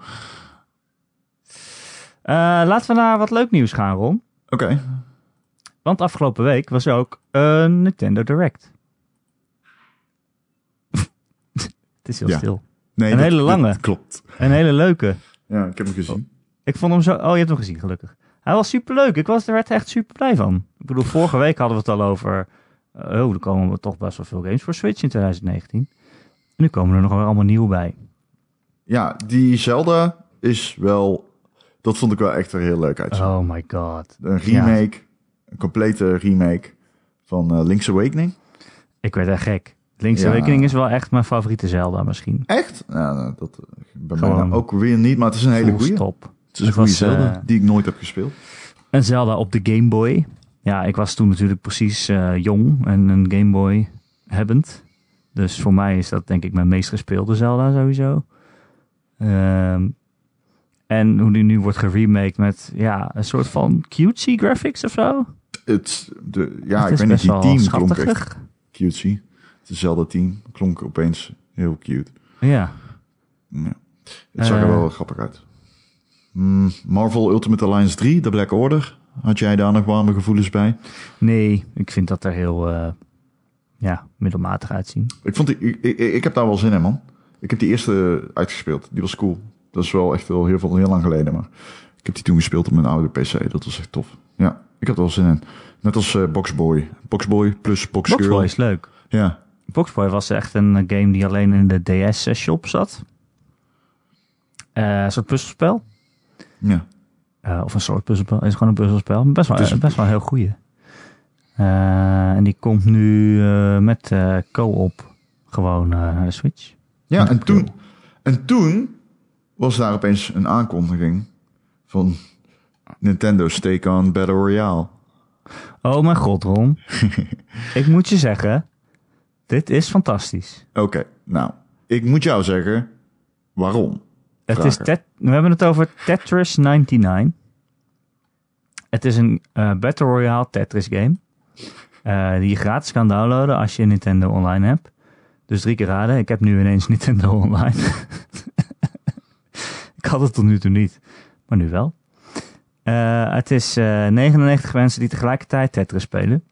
Eh, laten we naar wat leuk nieuws gaan, Ron. Oké, Want afgelopen week was er ook een Nintendo Direct. Het is heel Ja. stil. nee, Een dat- hele lange. klopt. Een hele leuke. Ja, ik heb hem gezien. Ik vond hem zo... Oh, je hebt hem gezien, gelukkig. Hij was superleuk. Ik was er werd echt super blij van. Ik bedoel, vorige week hadden we het al over... eh, oh, er komen toch best wel veel games voor Switch in 2019. En nu komen er nog wel allemaal nieuw bij. Ja, die Zelda is wel... Dat vond ik wel echt er heel leuk uit. Oh my god. Een remake, een complete remake van eh, Link's Awakening. Ik werd echt gek. Link's Ja. Awakening is wel echt mijn favoriete Zelda misschien. Echt? Nou, nou, dat eh, bij mij nou ook weer niet, maar het is een hele goede. stop. Het is een goede Zelda eh, die ik nooit heb gespeeld. Een Zelda op de Game Boy. Ja, ik was toen natuurlijk precies jong en een Game Boy hebbend. Dus voor mij is dat denk ik mijn meest gespeelde Zelda sowieso. Ehm, en hoe die nu wordt geremaked met ja, een soort van cutesy graphics of zo. Het, de, ja, Het ik weet niet, die team klonk echt cutesy. Het team klonk opeens heel cute. Ja. Ja. Het zag er Eh. wel grappig uit. Hmm, Marvel Ultimate Alliance 3, The Black Order. Had jij daar nog warme gevoelens bij? Nee, ik vind dat er heel eh, ja, middelmatig uitzien. Ik, vond die, ik, ik, ik heb daar wel zin in, man. Ik heb die eerste uitgespeeld. Die was cool. Dat is wel echt wel heel, veel, heel lang geleden, maar ik heb die toen gespeeld op mijn oude PC. Dat was echt tof. Ja, ik er wel zin in. Net als eh, Boxboy. Boxboy plus Boxgirl. Boxboy is leuk. Ja. Boxboy was echt een eh, game die alleen in de DS-shop zat. Eh, een soort puzzelspel. ja. Of een soort puzzelspel. Het is gewoon een puzzelspel. Best wel, is een best wel een heel goeie. En die komt nu met co-op gewoon naar de Switch. Ja, en toen, en toen was daar opeens een aankondiging van Nintendo's take on Battle Royale. Oh mijn god, Ron. ik moet je zeggen, dit is fantastisch. Oké, nou, ik moet jou zeggen waarom. Het is. Tet- we hebben het over Tetris 99. Het is een eh, Battle Royale Tetris game. eh, die je gratis kan downloaden als je Nintendo Online hebt. Dus drie keer raden. Ik heb nu ineens Nintendo Online. ik had het tot nu toe niet. Maar nu wel. Eh, het is eh 99 mensen die tegelijkertijd Tetris spelen.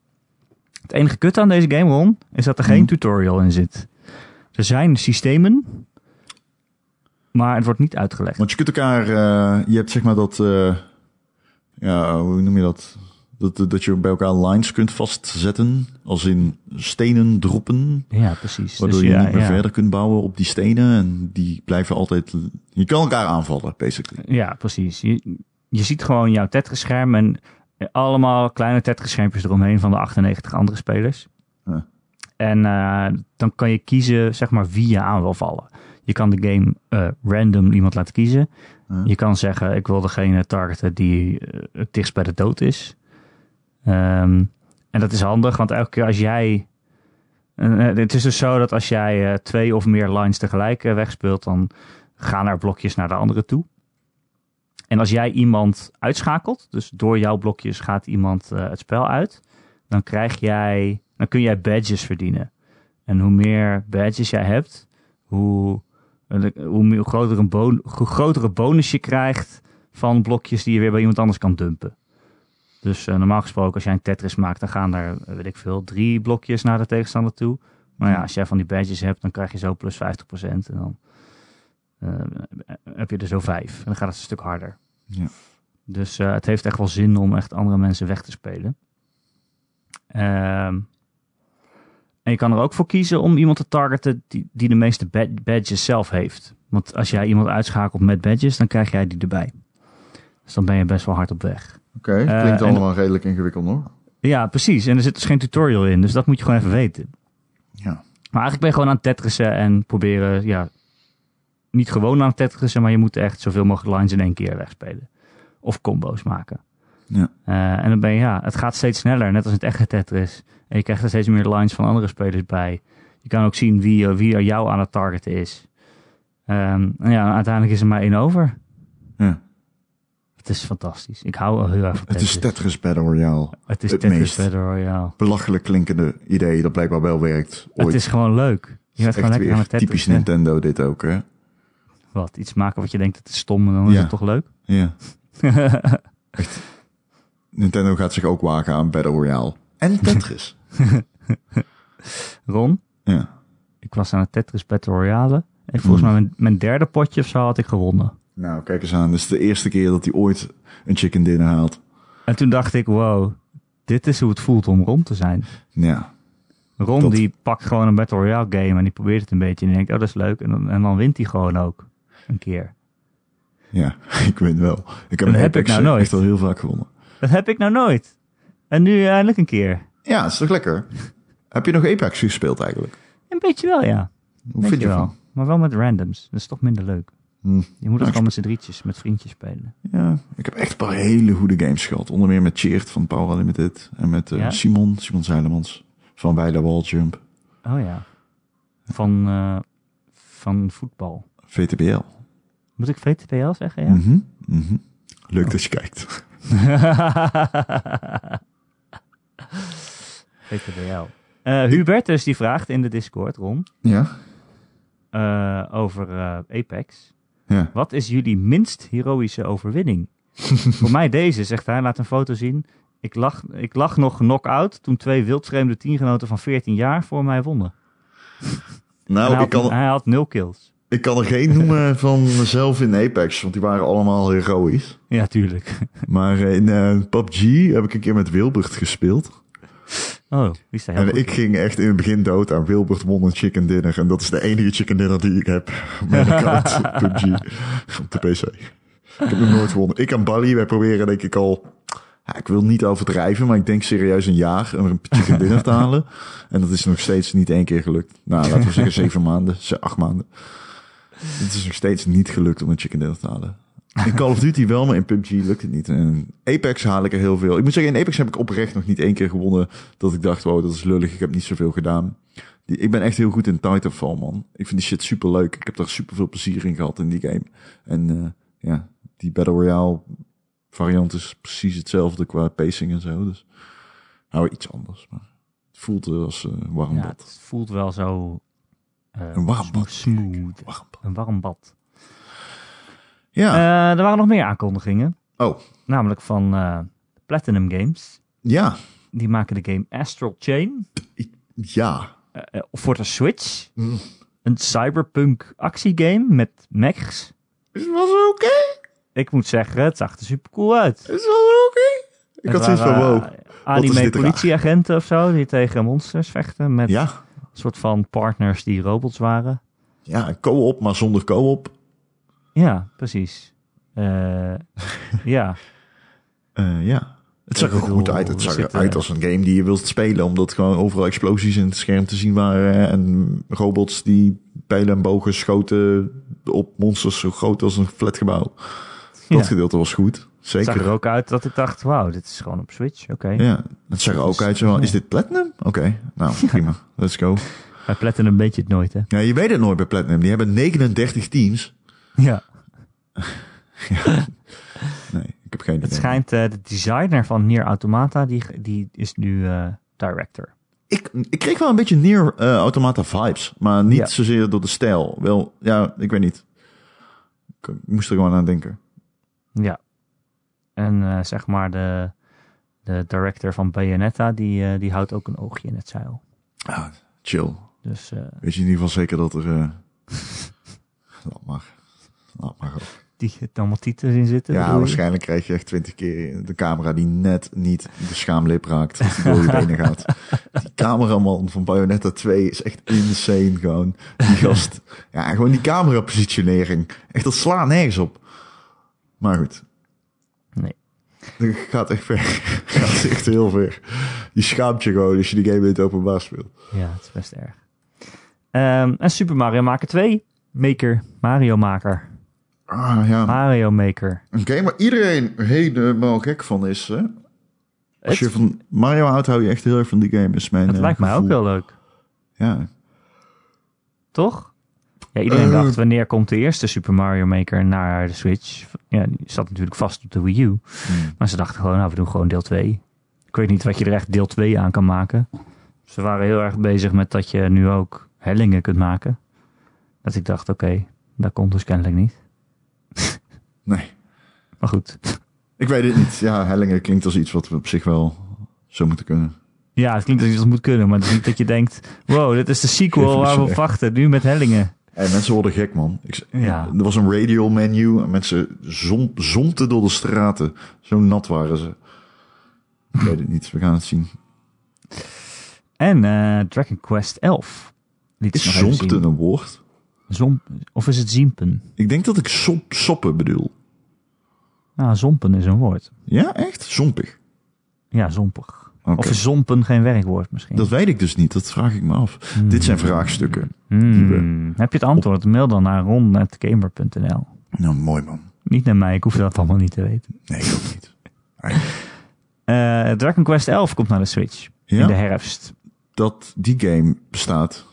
Het enige kut aan deze game, Ron, is dat er geen Hmm. tutorial in zit. Er zijn systemen, maar het wordt niet uitgelegd. Want je kunt elkaar, eh, je hebt zeg maar dat, ja, hoe noem je dat? Dat, dat je bij elkaar lines kunt vastzetten, als in stenen droppen. Ja, precies. Waardoor Dus je ja, niet meer ja. verder kunt bouwen op die stenen. En die blijven altijd, je kan elkaar aanvallen, basically. Ja, precies. Je, je ziet gewoon jouw Tetris-scherm en allemaal kleine Tetris-schermpjes eromheen van de 98 andere spelers. En eh, dan kan je kiezen, zeg maar, wie je aan wil vallen. Je kan de game eh, random iemand laten kiezen. Je kan zeggen, ik wil degene targeten die eh, het dichtst bij de dood is. Ehm, en dat is handig, want elke keer als jij... eh, eh, het is dus zo dat als jij eh, twee of meer lines tegelijk eh, wegspeelt, dan gaan er blokjes naar de andere toe. En als jij iemand uitschakelt, dus door jouw blokjes gaat iemand eh, het spel uit, dan krijg jij, dan kun jij badges verdienen. En hoe meer badges jij hebt, hoe, eh, hoe, groter een bon, hoe grotere bonus je krijgt van blokjes die je weer bij iemand anders kan dumpen. Dus eh, normaal gesproken, als jij een Tetris maakt, dan gaan er, weet ik veel, drie blokjes naar de tegenstander toe. Maar ja, als jij van die badges hebt, dan krijg je zo plus 50%. En dan heb je er zo vijf. En dan gaat het een stuk harder. Ja. Dus eh, het heeft echt wel zin om echt andere mensen weg te spelen. Ehm, En je kan er ook voor kiezen om iemand te targeten die, die de meeste bad- badges zelf heeft. Want als jij iemand uitschakelt met badges, dan krijg jij die erbij. Dus dan ben je best wel hard op weg. Oké, Eh, klinkt en- allemaal redelijk ingewikkeld hoor. Ja, precies. En er zit dus geen tutorial in, dus dat moet je gewoon even weten. Ja. Maar eigenlijk ben je gewoon aan het tetrissen en proberen, ja, niet gewoon aan het tetrissen, maar je moet echt zoveel mogelijk lines in één keer wegspelen. Of combo's maken. Ja. Eh, en dan ben je, ja, het gaat steeds sneller, net als het echte Tetris. En je krijgt er steeds meer lines van andere spelers bij. Je kan ook zien wie, eh, wie er jou aan het targeten is. Ehm, en ja, uiteindelijk is er maar één over. Ja. Het is fantastisch. Ik hou heel erg van Het Tetris. is Tetris Battle Royale. het is het Tetris meest. Battle Royale. Belachelijk klinkende idee dat blijkbaar wel werkt. Ooit. Het is gewoon leuk. Je bent gewoon lekker aan het Tetris. typisch Nintendo dit ook hè. Wat, iets maken wat je denkt dat is stom en dan is Ja. het toch leuk? Ja. Nintendo gaat zich ook wagen aan Battle Royale. En Tetris. Ron, ja. ik was aan het Tetris Battle Royale. En volgens Hmm. mij mijn, mijn derde potje of zo had ik gewonnen. Nou, kijk eens aan. Dit is de eerste keer dat hij ooit een chicken dinner haalt. En toen dacht ik, wow, dit is hoe het voelt om Ron te zijn. Ja. Ron Dat- die pakt gewoon een Battle Royale game en die probeert het een beetje. En die denkt, oh dat is leuk. En dan, en dan wint hij gewoon ook. Een keer. Ja, ik win wel. Ik heb Dat een heb ik nou nooit. echt al heel vaak gewonnen. Dat heb ik nou nooit. En nu eindelijk een keer. Ja, is toch lekker? heb je nog Apex gespeeld eigenlijk? Een beetje wel, ja. Hoe vind je wel. ervan? Maar wel met randoms. Dat is toch minder leuk. Hm. Je moet het ik- gewoon met z'n drietjes, met vriendjes spelen. Ja, ik heb echt een paar hele goede games gehad. Onder meer met Cheert van Power Unlimited. En met eh, Ja? Simon, Simon Zeilemans van Weile Walljump. Oh ja. Van, eh, van voetbal. VTBL. Moet ik VTPL zeggen? Ja. Mhm, mhm. Leuk Oh. dat je kijkt. VTBL. Eh Hubertus die vraagt in de Discord, Ron, Ja? eh, over eh, Apex. Ja. Wat is jullie minst heroïsche overwinning? Voor mij deze, zegt hij. Laat een foto zien. Ik lag, ik lag nog knock-out toen twee wildvreemde teamgenoten van 14 jaar voor mij wonnen. En Nou, hij, ik had, kan, hij had nul kills. Ik kan er geen noemen van mezelf in Apex. Want die waren allemaal heroïs. Ja, tuurlijk. Maar in eh, PUBG heb ik een keer met Wilbert gespeeld. Oh, wie daar heel En ik ging echt in het begin dood aan Wilbert won een chicken dinner. En dat is de enige chicken dinner die ik heb. Mijn account PUBG op de PC. Ik heb nog nooit gewonnen. Ik en Bali, wij proberen denk ik al... Ja, ik wil niet overdrijven, maar ik denk serieus een jaar om een chicken dinner te halen. En dat is nog steeds niet één keer gelukt. Nou, laten we zeggen zeven maanden, acht maanden. Het is nog steeds niet gelukt om een chicken dinner te halen. In Call of Duty wel, maar in PUBG lukt het niet. En Apex haal ik er heel veel. Ik moet zeggen, in Apex heb ik oprecht nog niet één keer gewonnen dat ik dacht, wow, dat is lullig. Ik heb niet zoveel gedaan. Die, ik ben echt heel goed in Titanfall, man. Ik vind die shit super leuk. Ik heb daar super veel plezier in gehad in die game. En eh, ja, die Battle Royale variant is precies hetzelfde qua pacing en zo. Dus nou, iets anders. Maar het voelt als een warm Ja, bad. het voelt wel zo... eh, Een warm bad. Smooth. Warm bad. Een warm bad. Ja. Eh, er waren nog meer aankondigingen. oh, Namelijk van eh, Platinum Games. ja. Die maken de game Astral Chain. Ja. voor de Switch. Mm. Een cyberpunk actiegame met mechs. Is het wel oké? Ik moet zeggen, het zag er super cool uit. Is het wel oké? Ik had zoiets van, wow. Anime politieagenten of zo, die tegen monsters vechten. Met Ja. Een soort van partners die robots waren. Ja, een co-op, maar zonder co-op. Ja, precies. Eh, ja, Eh, ja. Het zag er bedoel, goed uit. Het zag eruit als een game die je wilt spelen. Omdat gewoon overal explosies in het scherm te zien waren. En robots die pijlen en bogen schoten op monsters zo groot als een flatgebouw. Dat Ja. gedeelte was goed. Het zag Zeker. er ook uit dat ik dacht, wauw, dit is gewoon op Switch. Oké. Ja, het zag er ook uit zo is dit Platinum? Oké, nou prima. Let's go. Bij Platinum weet je het nooit, hè? Ja, je weet het nooit bij Platinum. Die hebben 39 teams. Ja. Nee, ik heb geen idee. Het schijnt, eh, de designer van Nier Automata, die, die is nu eh, director. Ik, ik kreeg wel een beetje Nier eh, Automata vibes. Maar niet Ja. zozeer door de stijl. Wel, ja, ik weet niet. Ik moest er gewoon aan denken. Ja. En eh, zeg maar de, de director van Bayonetta, die, eh, die houdt ook een oogje in het zeil. Ah, chill. Dus eh, Weet je in ieder geval zeker dat er... laat maar. Laat maar ook. die allemaal titels in zitten. Ja, waarschijnlijk krijg je echt twintig keer de camera die net niet de schaamlip raakt. Die door je benen gaat. Die cameraman van Bayonetta 2 is echt insane gewoon. Die gast. Ja, gewoon die camerapositionering. Echt, dat slaat nergens op. Maar goed. Dat gaat echt ver. gaat echt heel ver. Je schaamt je gewoon als je die game in het openbaar speelt. Ja, het is best erg. Ehm, en Super Mario Maker 2. Maker. Mario Maker. Ah ja, Mario Maker. een game waar iedereen helemaal gek van is. Hè? Als je van Mario houdt, hou je echt heel erg van die game. Is mijn, Het eh, lijkt mij ook wel leuk. Ja, Toch? Ja, iedereen Eh. dacht, wanneer komt de eerste Super Mario Maker naar de Switch? Ja, die zat natuurlijk vast op de Wii U. Hmm. Maar ze dachten gewoon, nou, we doen gewoon deel 2. Ik weet niet wat je er echt deel 2 aan kan maken. Ze waren heel erg bezig met dat je nu ook hellingen kunt maken. Dat ik dacht, oké, dat komt dus kennelijk niet. nee. Maar goed. Ik weet het niet. Ja, hellingen klinkt als iets wat we op zich wel zo moeten kunnen. Ja, het klinkt als je dat moet kunnen, maar het is niet dat je denkt... Wow, dit is de sequel waar we op wachten, nu met hellingen. En mensen worden gek, man. Ik, Ja. Er was een radial menu en mensen zom, zompten door de straten. Zo nat waren ze. Ik weet het niet. We gaan het zien. En eh, Dragon Quest 11. Liet Is zompten een woord? Zomp, of is het ziempen? Ik denk dat ik sop, soppen bedoel. Nou, zompen is een woord. Ja, echt? Zompig. Ja, zompig. Of is zompen geen werkwoord misschien? Dat weet ik dus niet. Dat vraag ik me af. Dit zijn vraagstukken. Hmm. Heb je het antwoord? Mail dan naar ron.gamer.nl. Nou, mooi man. Niet naar mij, ik hoef dat allemaal niet te weten. Nee, ik ook niet. Eh, Dragon Quest 11 komt naar de Switch in de herfst. dat die game bestaat.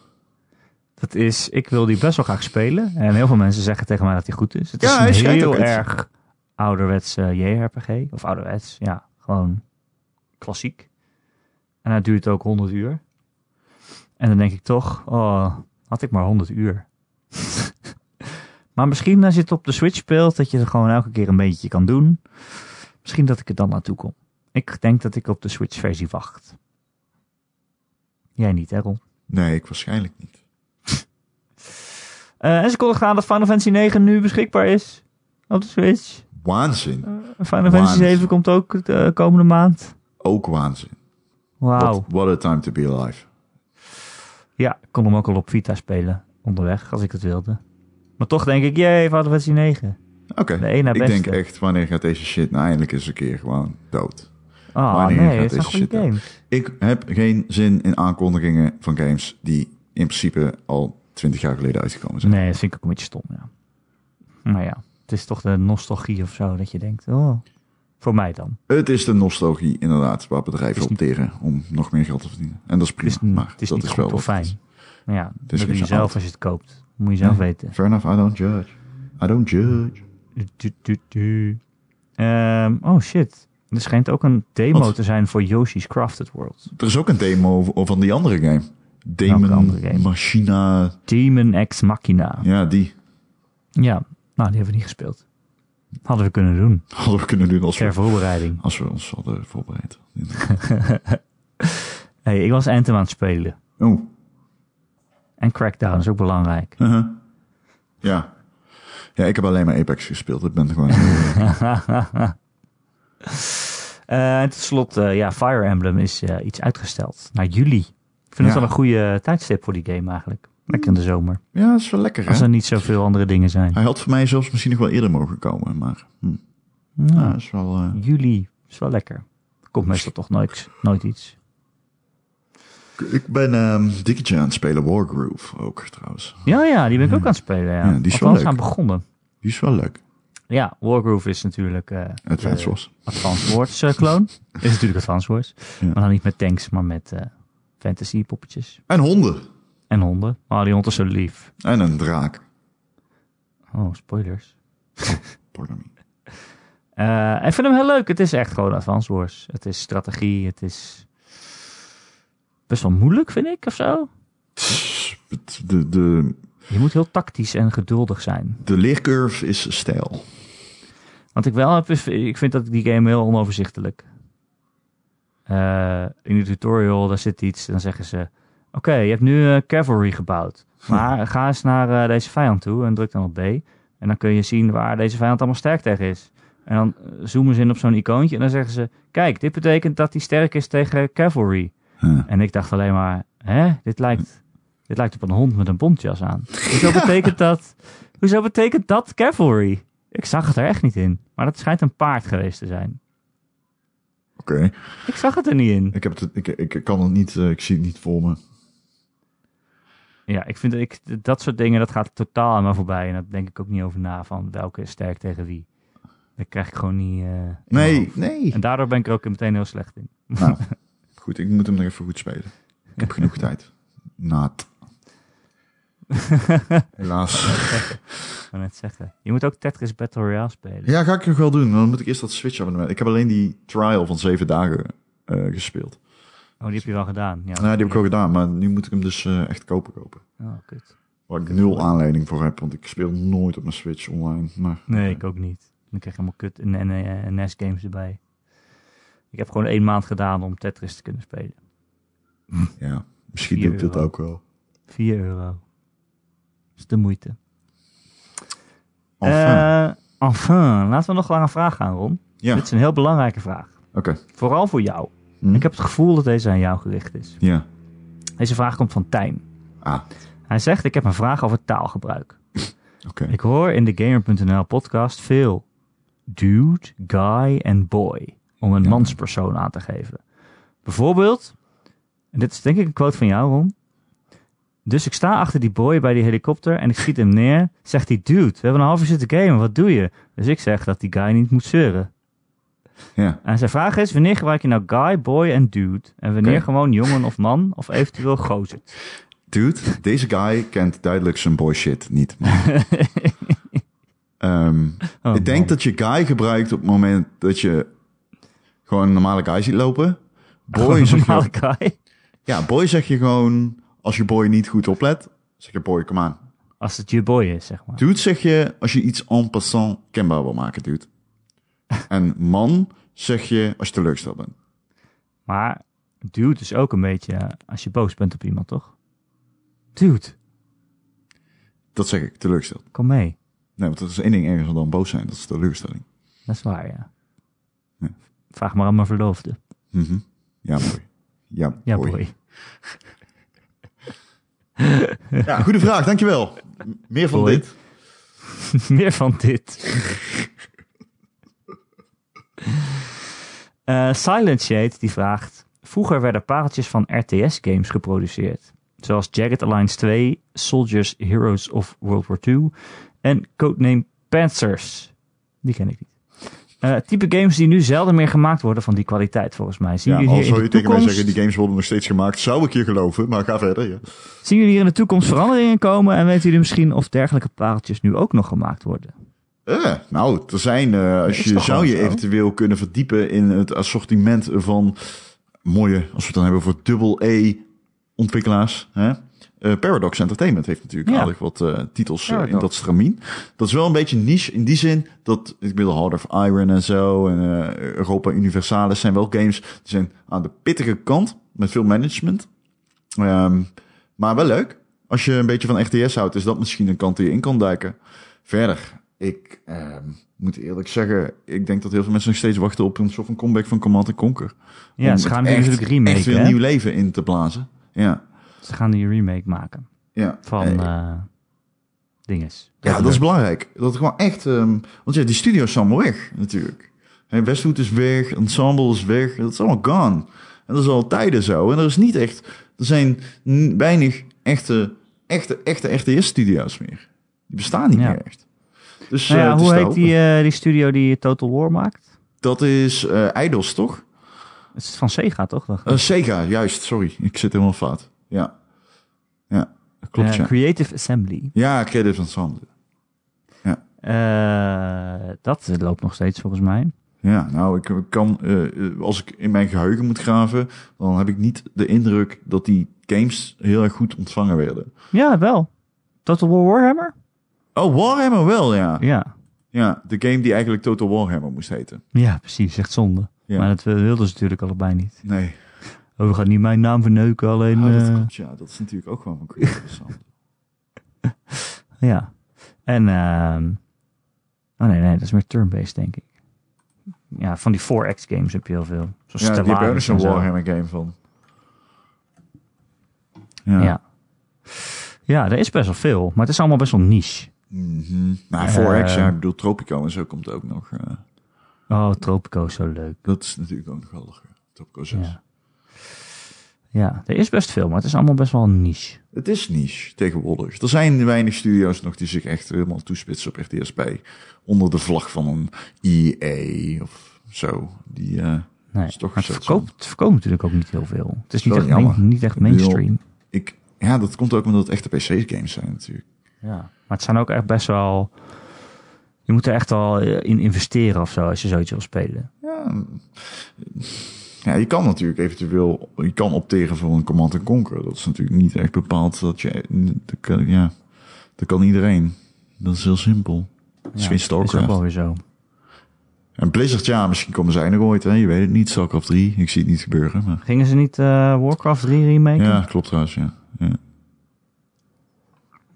Dat is, ik wil die best wel graag spelen. En heel veel mensen zeggen tegen mij dat hij goed is. Het Ja, is een heel erg ouderwets eh, JRPG. Of ouderwets, ja, gewoon klassiek. En het duurt ook 100 uur. En dan denk ik toch, oh, had ik maar 100 uur. maar misschien als je het op de Switch speelt, dat je het gewoon elke keer een beetje kan doen. Misschien dat ik er dan naartoe kom. Ik denk dat ik op de Switch versie wacht. Jij niet, hè Ron? Nee, ik waarschijnlijk niet. Eh, en ze kondigden aan dat Final Fantasy 9 nu beschikbaar is op de Switch. Waanzin. Final Fantasy Waanzin. 7 komt ook de komende maand. Ook waanzin. Wauw. What, what a time to be alive. Ja, ik kon hem ook al op Vita spelen onderweg, als ik het wilde. Maar toch denk ik, jee, Final Fantasy 9. Oké. De Ik denk echt, wanneer gaat deze shit nou eindelijk eens een keer gewoon dood? Ah, Wanneer nee, gaat het is een deze shit game. Ik heb geen zin in aankondigingen van games die in principe al twintig jaar geleden uitgekomen zijn. Nee, dat vind ik ook een beetje stom, ja. Maar ja, het is toch de nostalgie of zo, dat je denkt, oh, voor mij dan. Het is de nostalgie inderdaad waar bedrijven Het is opteren om nog meer geld te verdienen. En dat is Het prima, is, n- maar het is dat niet is goed wel of fijn. het is. Maar ja, is dat doe je zelf als je het koopt. Moet je zelf Nee, weten. Fair enough, I don't judge. I don't judge. Du- du- du. Ehm, oh shit. Er schijnt ook een demo Wat? te zijn voor Yoshi's Crafted World. Er is ook een demo van die andere game. Demon andere game? Machina. Demon X Machina. Ja, die Ja, nou, die hebben we niet gespeeld. Hadden we kunnen doen. hadden we kunnen doen als Ter we, voorbereiding. als we ons hadden voorbereid. hey, ik was Anthem aan het spelen. Oh, En Crackdown is ook belangrijk. uh-huh. ja. Ja, ik heb alleen maar Apex gespeeld. Ik ben gewoon... Eh, en tot slot, eh, ja, Fire Emblem is eh, iets uitgesteld. Naar juli. Ik vind het Ja. wel een goede tijdstip voor die game eigenlijk. Lekker in de zomer. ja, dat is wel lekker, Als er niet zoveel andere dingen zijn. Hij had voor mij zelfs misschien nog wel eerder mogen komen, maar... Hm. Nou, Ja, is wel... eh, Juli is wel lekker. Er komt meestal toch nooit, nooit iets. Ik ben ehm dikketje aan het spelen, Wargroove ook trouwens. Ja, ja, die ben ik ook aan het spelen. Ja, Ja, die is wel leuk. aan begonnen. Die is wel leuk. Ja, Wargroove is natuurlijk eh Advance de Wars. Advanced Wars clone. is natuurlijk Advanced Wars. Ja. Maar dan niet met tanks, maar met eh, fantasy poppetjes. En honden. En honden. Oh, die hond is zo lief. En een draak. Oh, spoilers. Pardon me. Eh, ik vind hem heel leuk. Het is echt gewoon Advanced Wars. Het is strategie. Het is best wel moeilijk, vind ik, of zo. De, de, Je moet heel tactisch en geduldig zijn. de leercurve is stijl. Wat ik wel heb, is, ik vind dat die game heel onoverzichtelijk. Eh, in de tutorial, daar zit iets, dan zeggen ze... Oké, je hebt nu eh, cavalry gebouwd. Maar ga eens naar eh, deze vijand toe en druk dan op B. En dan kun je zien waar deze vijand allemaal sterk tegen is. En dan eh, zoomen ze in op zo'n icoontje en dan zeggen ze... Kijk, dit betekent dat hij sterk is tegen cavalry. Huh. En ik dacht alleen maar, hè, dit lijkt, dit lijkt op een hond met een bontjas aan. Hoezo betekent dat, hoezo betekent dat cavalry? Ik zag het er echt niet in. Maar dat schijnt een paard geweest te zijn. Oké. Ik zag het er niet in. Ik, heb het, ik, ik kan het niet, ik zie het niet voor me. Ja, ik vind ik, dat soort dingen, dat gaat totaal aan me voorbij. En daar denk ik ook niet over na, van welke is sterk tegen wie. Dat krijg ik gewoon niet... eh, Nee, nee. En daardoor ben ik er ook meteen heel slecht in. Nou, goed, ik moet hem nog even goed spelen. Ik heb genoeg tijd. Naad. Helaas. Ik net zeggen. Je moet ook Tetris Battle Royale spelen. Ja, ga ik nog wel doen. Dan moet ik eerst dat Switch abonnement. Ik heb alleen die trial van zeven dagen eh, gespeeld. Oh, die heb je wel gedaan. Ja, Nou, die heb ik al gedaan, maar nu moet ik hem dus eh, echt kopen kopen. Oh, kut. Waar ik nul aanleiding voor heb, want ik speel nooit op mijn Switch online. Maar, Nee, ik ook niet. Dan krijg je helemaal kut en, en, en NES-games erbij. Ik heb gewoon één maand gedaan om Tetris te kunnen spelen. Ja, misschien doe ik euro. ook wel. 4 euro. is de moeite. Enfin. Eh, enfin, laten we nog naar een vraag gaan, Ron. ja, Dit is een heel belangrijke vraag. oké. Vooral voor jou. Hm? Ik heb het gevoel dat deze aan jou gericht is. Ja. Deze vraag komt van Tijn. Ah, Hij zegt, ik heb een vraag over taalgebruik. oké. Ik hoor in de Gamer.nl podcast veel dude, guy en boy om een Ja. manspersoon aan te geven. Bijvoorbeeld, en dit is denk ik een quote van jou, Ron. Dus ik sta achter die boy bij die helikopter en ik schiet hem neer. Zegt hij, dude, we hebben een half uur zitten gamen, wat doe je? Dus ik zeg dat die guy niet moet zeuren. Ja, En zijn vraag is, wanneer gebruik je nou guy, boy en dude? En wanneer gewoon jongen of man of eventueel gozer? dude, deze guy kent duidelijk zijn boy shit niet. Ehm, Oh, ik denk man. dat je guy gebruikt op het moment dat je gewoon een normale guy ziet lopen. Boy een zeg normale je, guy. ja, boy zeg je gewoon, als je boy niet goed oplet, zeg je boy, kom aan. Als het je boy is, zeg maar. Dude zeg je als je iets en passant kenbaar wil maken, dude. En man zeg je als je teleurgesteld bent. Maar dude is ook een beetje als je boos bent op iemand, toch? Dude, Dat zeg ik, teleurgesteld. kom mee. Nee, want dat is één ding ergens dan boos zijn, dat is teleurstelling. Dat is waar, ja. Ja. Vraag maar aan mijn verloofde. Mhm. Ja, boy. Ja, Ja, boy. Ja, goede vraag, dankjewel. Meer van Boy. dit. Meer van dit. Eh, Silent Shade die vraagt... Vroeger werden pareltjes van RTS-games geproduceerd. Zoals Jagged Alliance 2, Soldiers Heroes of World War II en Codename Panzers. Die ken ik niet. Eh, type games die nu zelden meer gemaakt worden van die kwaliteit volgens mij. Zien Ja, jullie al hier in zou de je tegen mij toekomst... zeggen, die games worden nog steeds gemaakt, zou ik je geloven, maar ga verder. Ja. Zien jullie hier in de toekomst veranderingen komen? En weten jullie misschien of dergelijke pareltjes nu ook nog gemaakt worden? Eh, nou, er zijn, eh, als je zou je zo? eventueel kunnen verdiepen in het assortiment van mooie, als we het dan hebben voor double A ontwikkelaars. Hè? Eh, Paradox Entertainment heeft natuurlijk Ja. aardig wat titels in dat stramien. Dat is wel een beetje niche in die zin dat, ik bedoel, Heart of Iron en zo, en Europa Universalis zijn wel games, die zijn aan de pittige kant, met veel management. Ehm, maar wel leuk. Als je een beetje van RTS houdt, is dat misschien een kant die je in kan duiken. Verder, ik ehm, moet eerlijk zeggen, ik denk dat heel veel mensen nog steeds wachten op een soort van comeback van Command Conquer. Ja, Om ze gaan echt- natuurlijk remake, Echt weer hè? nieuw leven in te blazen. Ja, Ze gaan die remake maken ja. van Eh, eh dinges. ja, dat is belangrijk. Dat gewoon echt, ehm, want ja, die studio's zijn allemaal weg natuurlijk. Hey, Westwood is weg, Ensemble is weg, dat is allemaal gone. En dat is al tijden zo. En er is niet echt, er zijn weinig echte, echte, echte RTS-studio's meer. Die bestaan niet Ja. meer echt. Dus Nou eh, ja, is hoe heet die, eh, die studio die Total War maakt? Dat is eh Eidos, toch? Het is van Sega, toch? Eh, Sega, juist. Sorry, ik zit helemaal fout. Ja, ja, klopt Eh, ja. Creative Assembly. Ja, Creative Ensemble. Eh, dat loopt nog steeds volgens mij. Ja, nou, ik kan, eh, eh, als ik in mijn geheugen moet graven, dan heb ik niet de indruk dat die games heel erg goed ontvangen werden. Ja, wel. Total War Warhammer? Oh, Warhammer wel, ja. Ja. Ja, de game die eigenlijk Total Warhammer moest heten. Ja, precies. Echt zonde. Ja. Maar dat wilden ze natuurlijk allebei niet. Nee, Oh, we gaan niet mijn naam verneuken, alleen... oh, dat eh, klopt, ja. Dat is natuurlijk ook gewoon van Creative Ensemble. ja. En... ehm oh nee, nee, dat is meer turn-based, denk ik. Ja, van die 4X games heb je heel veel. Zoals ja, die hebben ook zo'n zo. Warhammer game van. Ja. Ja. ja. er is best wel veel, maar het is allemaal best wel niche. Mhm. Nou, 4X, Eh, ja, ik bedoel, Tropico en zo komt ook nog. eh, Oh, Tropico is zo leuk. dat is natuurlijk ook nog wel. Tropico 6. Ja. ja, er is best veel, maar het is allemaal best wel niche. Het is niche tegenwoordig. Er zijn weinig studio's nog die zich echt helemaal toespitsen op RTSP. Onder de vlag van een EA of zo. Die, eh, Nee, Is toch maar het verkoopt, het verkoopt natuurlijk ook niet heel veel. Het is niet, echt, main- niet echt mainstream. ik, ja, dat komt ook omdat het echte PC-games zijn natuurlijk. Ja. Maar het zijn ook echt best wel... Je moet er echt wel eh, in investeren of zo, als je zoiets wil spelen. Ja, ja, je kan natuurlijk eventueel, je kan opteren voor een Command Conquer. Dat is natuurlijk niet echt bepaald dat je, dat kan, ja, dat kan iedereen. Dat is heel simpel. Is Ja, is ook StarCraft. wel weer zo. En Blizzard, ja, misschien komen zij nog ooit, hè? je weet het niet. StarCraft 3, ik zie het niet gebeuren. Maar... Gingen ze niet eh, Warcraft 3 remaken? Ja, klopt trouwens, ja. ja.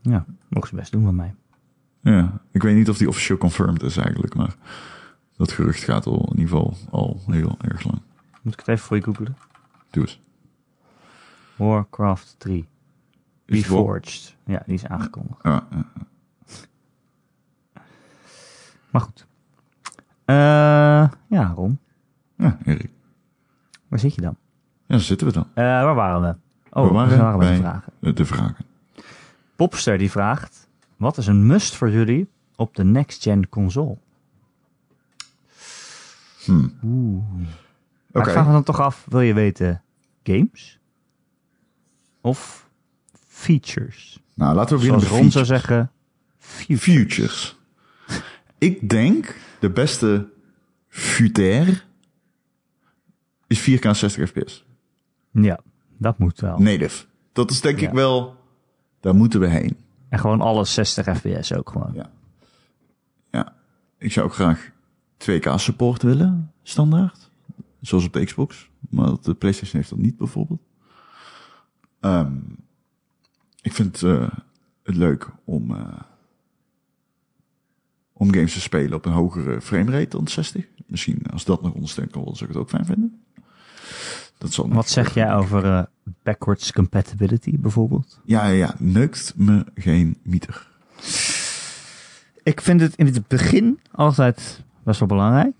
Ja, mogen ze best doen met mij. Ja, ik weet niet of die officieel confirmed is eigenlijk, maar dat gerucht gaat al in ieder geval al heel erg lang. Moet ik het even voor je googlen? Doe eens. Warcraft 3. Is het wel- Reforged. Ja, die is aangekondigd. Ja, ja. Maar goed. Eh, ja, Ron. ja, Erik. Waar zit je dan? Ja, daar zitten we dan. Eh, waar waren we? Oh, We waren we waren bij de bij- vragen. De vragen. Popster die vraagt... Wat is een must voor jullie op de next-gen console? Hm. Oeh. Oké. Maar vragen we dan toch af, wil je weten games? Of features? Nou, laten we weer Zoals de Ron zou features. zeggen, futures. Futures. Ik denk de beste futer is 4K 60 fps. Ja, dat moet wel. Native. Dat is denk Ja. ik wel, daar moeten we heen. En gewoon alles 60 fps ook gewoon. Ja. Ja. Ik zou ook graag 2K support willen, standaard. Zoals op de Xbox. Maar de PlayStation heeft dat niet bijvoorbeeld. Ehm, ik vind eh, het leuk om, eh, om games te spelen op een hogere framerate dan 60. Misschien als dat nog ondersteund kan worden, zou ik het ook fijn vinden. Dat zal Wat zeg jij over eh, backwards compatibility bijvoorbeeld? Ja, ja, ja. Neukt me geen mieter. Ik vind het in het begin altijd best wel belangrijk.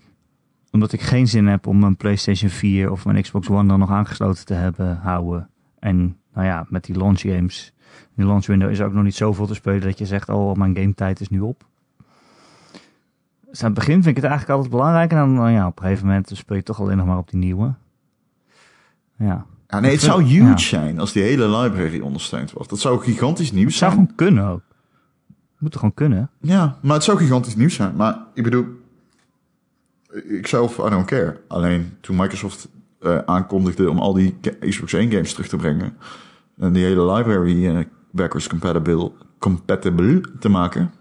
Omdat ik geen zin heb om mijn PlayStation 4 of mijn Xbox One dan nog aangesloten te hebben, houden. En nou ja, met die launch games. Die launch window is ook nog niet zoveel te spelen dat je zegt, oh, mijn game tijd is nu op. Dus aan het begin vind ik het eigenlijk altijd belangrijk. En dan, nou ja, op een gegeven moment speel je toch alleen nog maar op die nieuwe. Ja. Ja, nee, het vind- zou huge ja. zijn als die hele library ondersteund wordt. Dat zou gigantisch nieuws Het zou zijn. gewoon kunnen ook. Moet er gewoon kunnen. Ja, maar het zou gigantisch nieuws zijn. Maar ik bedoel, ik zelf, I don't care. Alleen toen Microsoft eh, aankondigde om al die Xbox 1 games terug te brengen. En die hele library eh, backwards compatible, compatible te maken.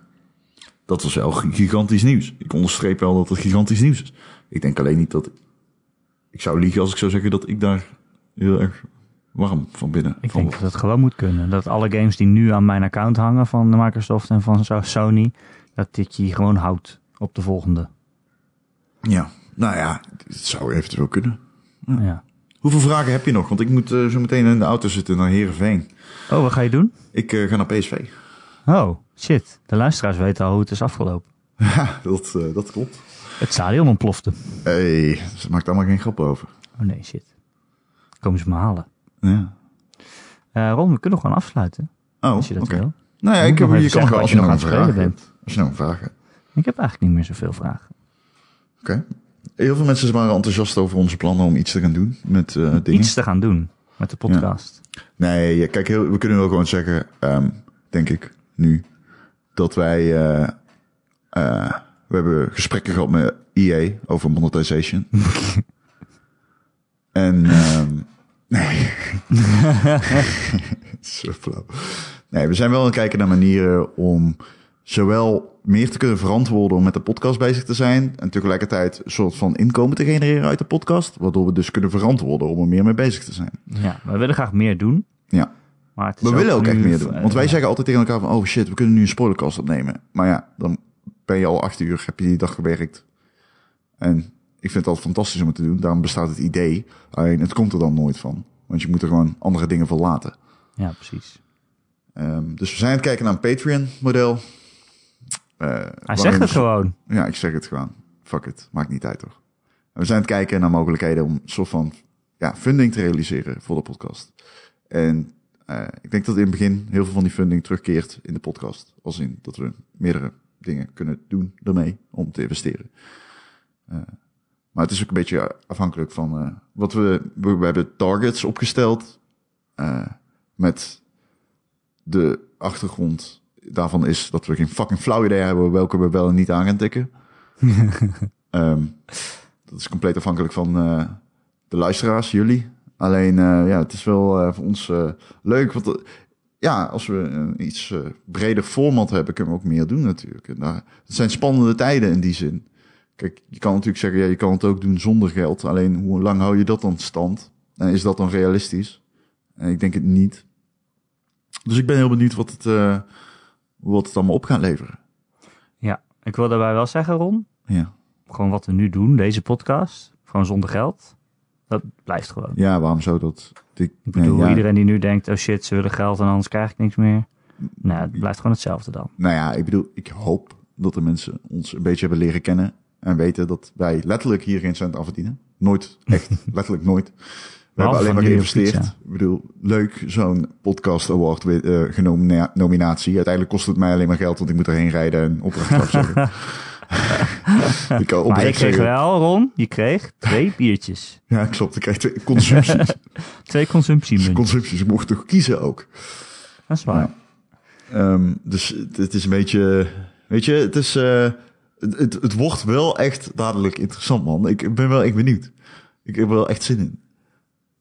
Dat was wel gigantisch nieuws. Ik onderstreep wel dat het gigantisch nieuws is. Ik denk alleen niet dat... Ik zou liegen als ik zou zeggen dat ik daar heel erg warm van binnen Ik van denk dat het gewoon moet kunnen. Dat alle games die nu aan mijn account hangen van de Microsoft en van Sony, dat dit je gewoon houdt op de volgende. Ja, nou ja, het zou eventueel kunnen. Ja. Hoeveel vragen heb je nog? Want ik moet eh, zo meteen in de auto zitten naar Heerenveen. Oh, wat ga je doen? Ik eh, ga naar PSV. Oh, shit. De luisteraars weten al hoe het is afgelopen. Ja, dat, eh, dat klopt. Het stadion ontplofte. hey, ze maakt maar geen grap over. Oh nee, shit. Komen ze me halen. Ja. Eh Ron, we kunnen gewoon afsluiten. Oh, Als je dat wil. Nou ja, ik heb, je kan zeggen als je nog aan het vraag spelen hebt. Als je nog een vraag hebt. Ik heb eigenlijk niet meer zoveel vragen. Oké. Heel veel mensen waren enthousiast over onze plannen om iets te gaan doen met eh, dingen. Iets te gaan doen met de podcast. Nee, kijk, heel, we kunnen wel gewoon zeggen, ehm, denk ik, nu, dat wij, eh, we hebben gesprekken gehad met EA over monetization. en, ehm, nee. Zo flauw. Nee, we zijn wel aan het kijken naar manieren om zowel meer te kunnen verantwoorden om met de podcast bezig te zijn en tegelijkertijd een soort van inkomen te genereren uit de podcast, waardoor we dus kunnen verantwoorden om er meer mee bezig te zijn. Ja, we willen graag meer doen. Ja. Maar We willen ook echt meer doen. eh, Want wij ja. zeggen altijd tegen elkaar van... oh shit, we kunnen nu een spoilercast opnemen. Maar ja, dan ben je al acht uur, heb je die dag gewerkt. En ik vind het altijd fantastisch om het te doen. Daarom bestaat het idee. Alleen het komt er dan nooit van. Want je moet er gewoon andere dingen voor laten. Ja, precies. Ehm, dus we zijn aan het kijken naar een Patreon-model. Eh, Hij zegt het gewoon. Ja, ik zeg het gewoon. Fuck it. Maakt niet uit, toch? We zijn aan het kijken naar mogelijkheden om een soort van ja, funding te realiseren voor de podcast. En eh, ik denk dat in het begin heel veel van die funding terugkeert in de podcast. Als in dat we meerdere dingen kunnen doen ermee om te investeren. Eh, maar het is ook een beetje afhankelijk van eh, wat we, we... We hebben targets opgesteld eh, met de achtergrond daarvan is dat we geen fucking flauw idee hebben welke we wel en niet aan gaan tikken. Ehm, dat is compleet afhankelijk van eh, de luisteraars, jullie. Alleen, ja, het is wel voor ons leuk. Want ja, als we een iets breder format hebben, kunnen we ook meer doen natuurlijk. En daar, het zijn spannende tijden in die zin. Kijk, je kan natuurlijk zeggen, ja, je kan het ook doen zonder geld. Alleen, hoe lang hou je dat dan stand? En is dat dan realistisch? En ik denk het niet. Dus ik ben heel benieuwd wat het, eh, wat het allemaal op gaat leveren. Ja, ik wil daarbij wel zeggen, Ron. Ja. Gewoon wat we nu doen, deze podcast. Gewoon zonder geld. Dat blijft gewoon. Ja, waarom zou dat? Ik, Ik bedoel, nee, ja, iedereen die nu denkt, oh shit, ze willen geld en anders krijg ik niks meer. Nou, het blijft gewoon hetzelfde dan. Nou ja, ik bedoel, ik hoop dat de mensen ons een beetje hebben leren kennen. En weten dat wij letterlijk hier geen cent aan verdienen. Nooit, echt, letterlijk nooit. We hebben alleen maar geïnvesteerd. Ik bedoel, leuk zo'n podcast award uh, nominatie. Uiteindelijk kost het mij alleen maar geld, want ik moet erheen rijden en opdracht afzeggen. ik kan Maar je kreeg zeggen. wel, Ron, je kreeg twee biertjes. Ja, klopt. Ik krijg twee consumpties. Twee consumptiemunten. consumpties. Ik mocht toch kiezen ook. Dat is waar. Ehm, dus het, het is een beetje, weet je, het is, eh, het, het, het wordt wel echt dadelijk interessant, man. Ik ben wel echt benieuwd. Ik heb er wel echt zin in.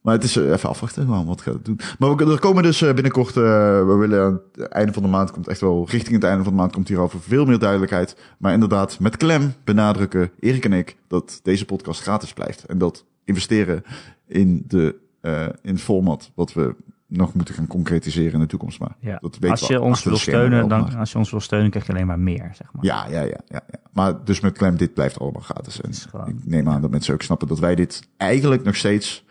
Maar het is eh, even afwachten, gewoon, wat gaat het doen. Maar we, er komen dus eh, binnenkort, eh, we willen aan het einde van de maand, komt echt wel richting het einde van de maand, komt hierover veel meer duidelijkheid. Maar inderdaad, met klem benadrukken, Erik en ik, dat deze podcast gratis blijft. En dat investeren in, de, in het format wat we nog moeten gaan concretiseren in de toekomst. Maar Ja. dat weten Als je ons wil steunen, dan, maar- als je ons wil steunen, krijg je alleen maar meer, zeg maar. ja, ja, ja, ja, ja. Maar dus met klem, dit blijft allemaal gratis. En gewoon- ik neem aan dat mensen ook snappen dat wij dit eigenlijk nog steeds...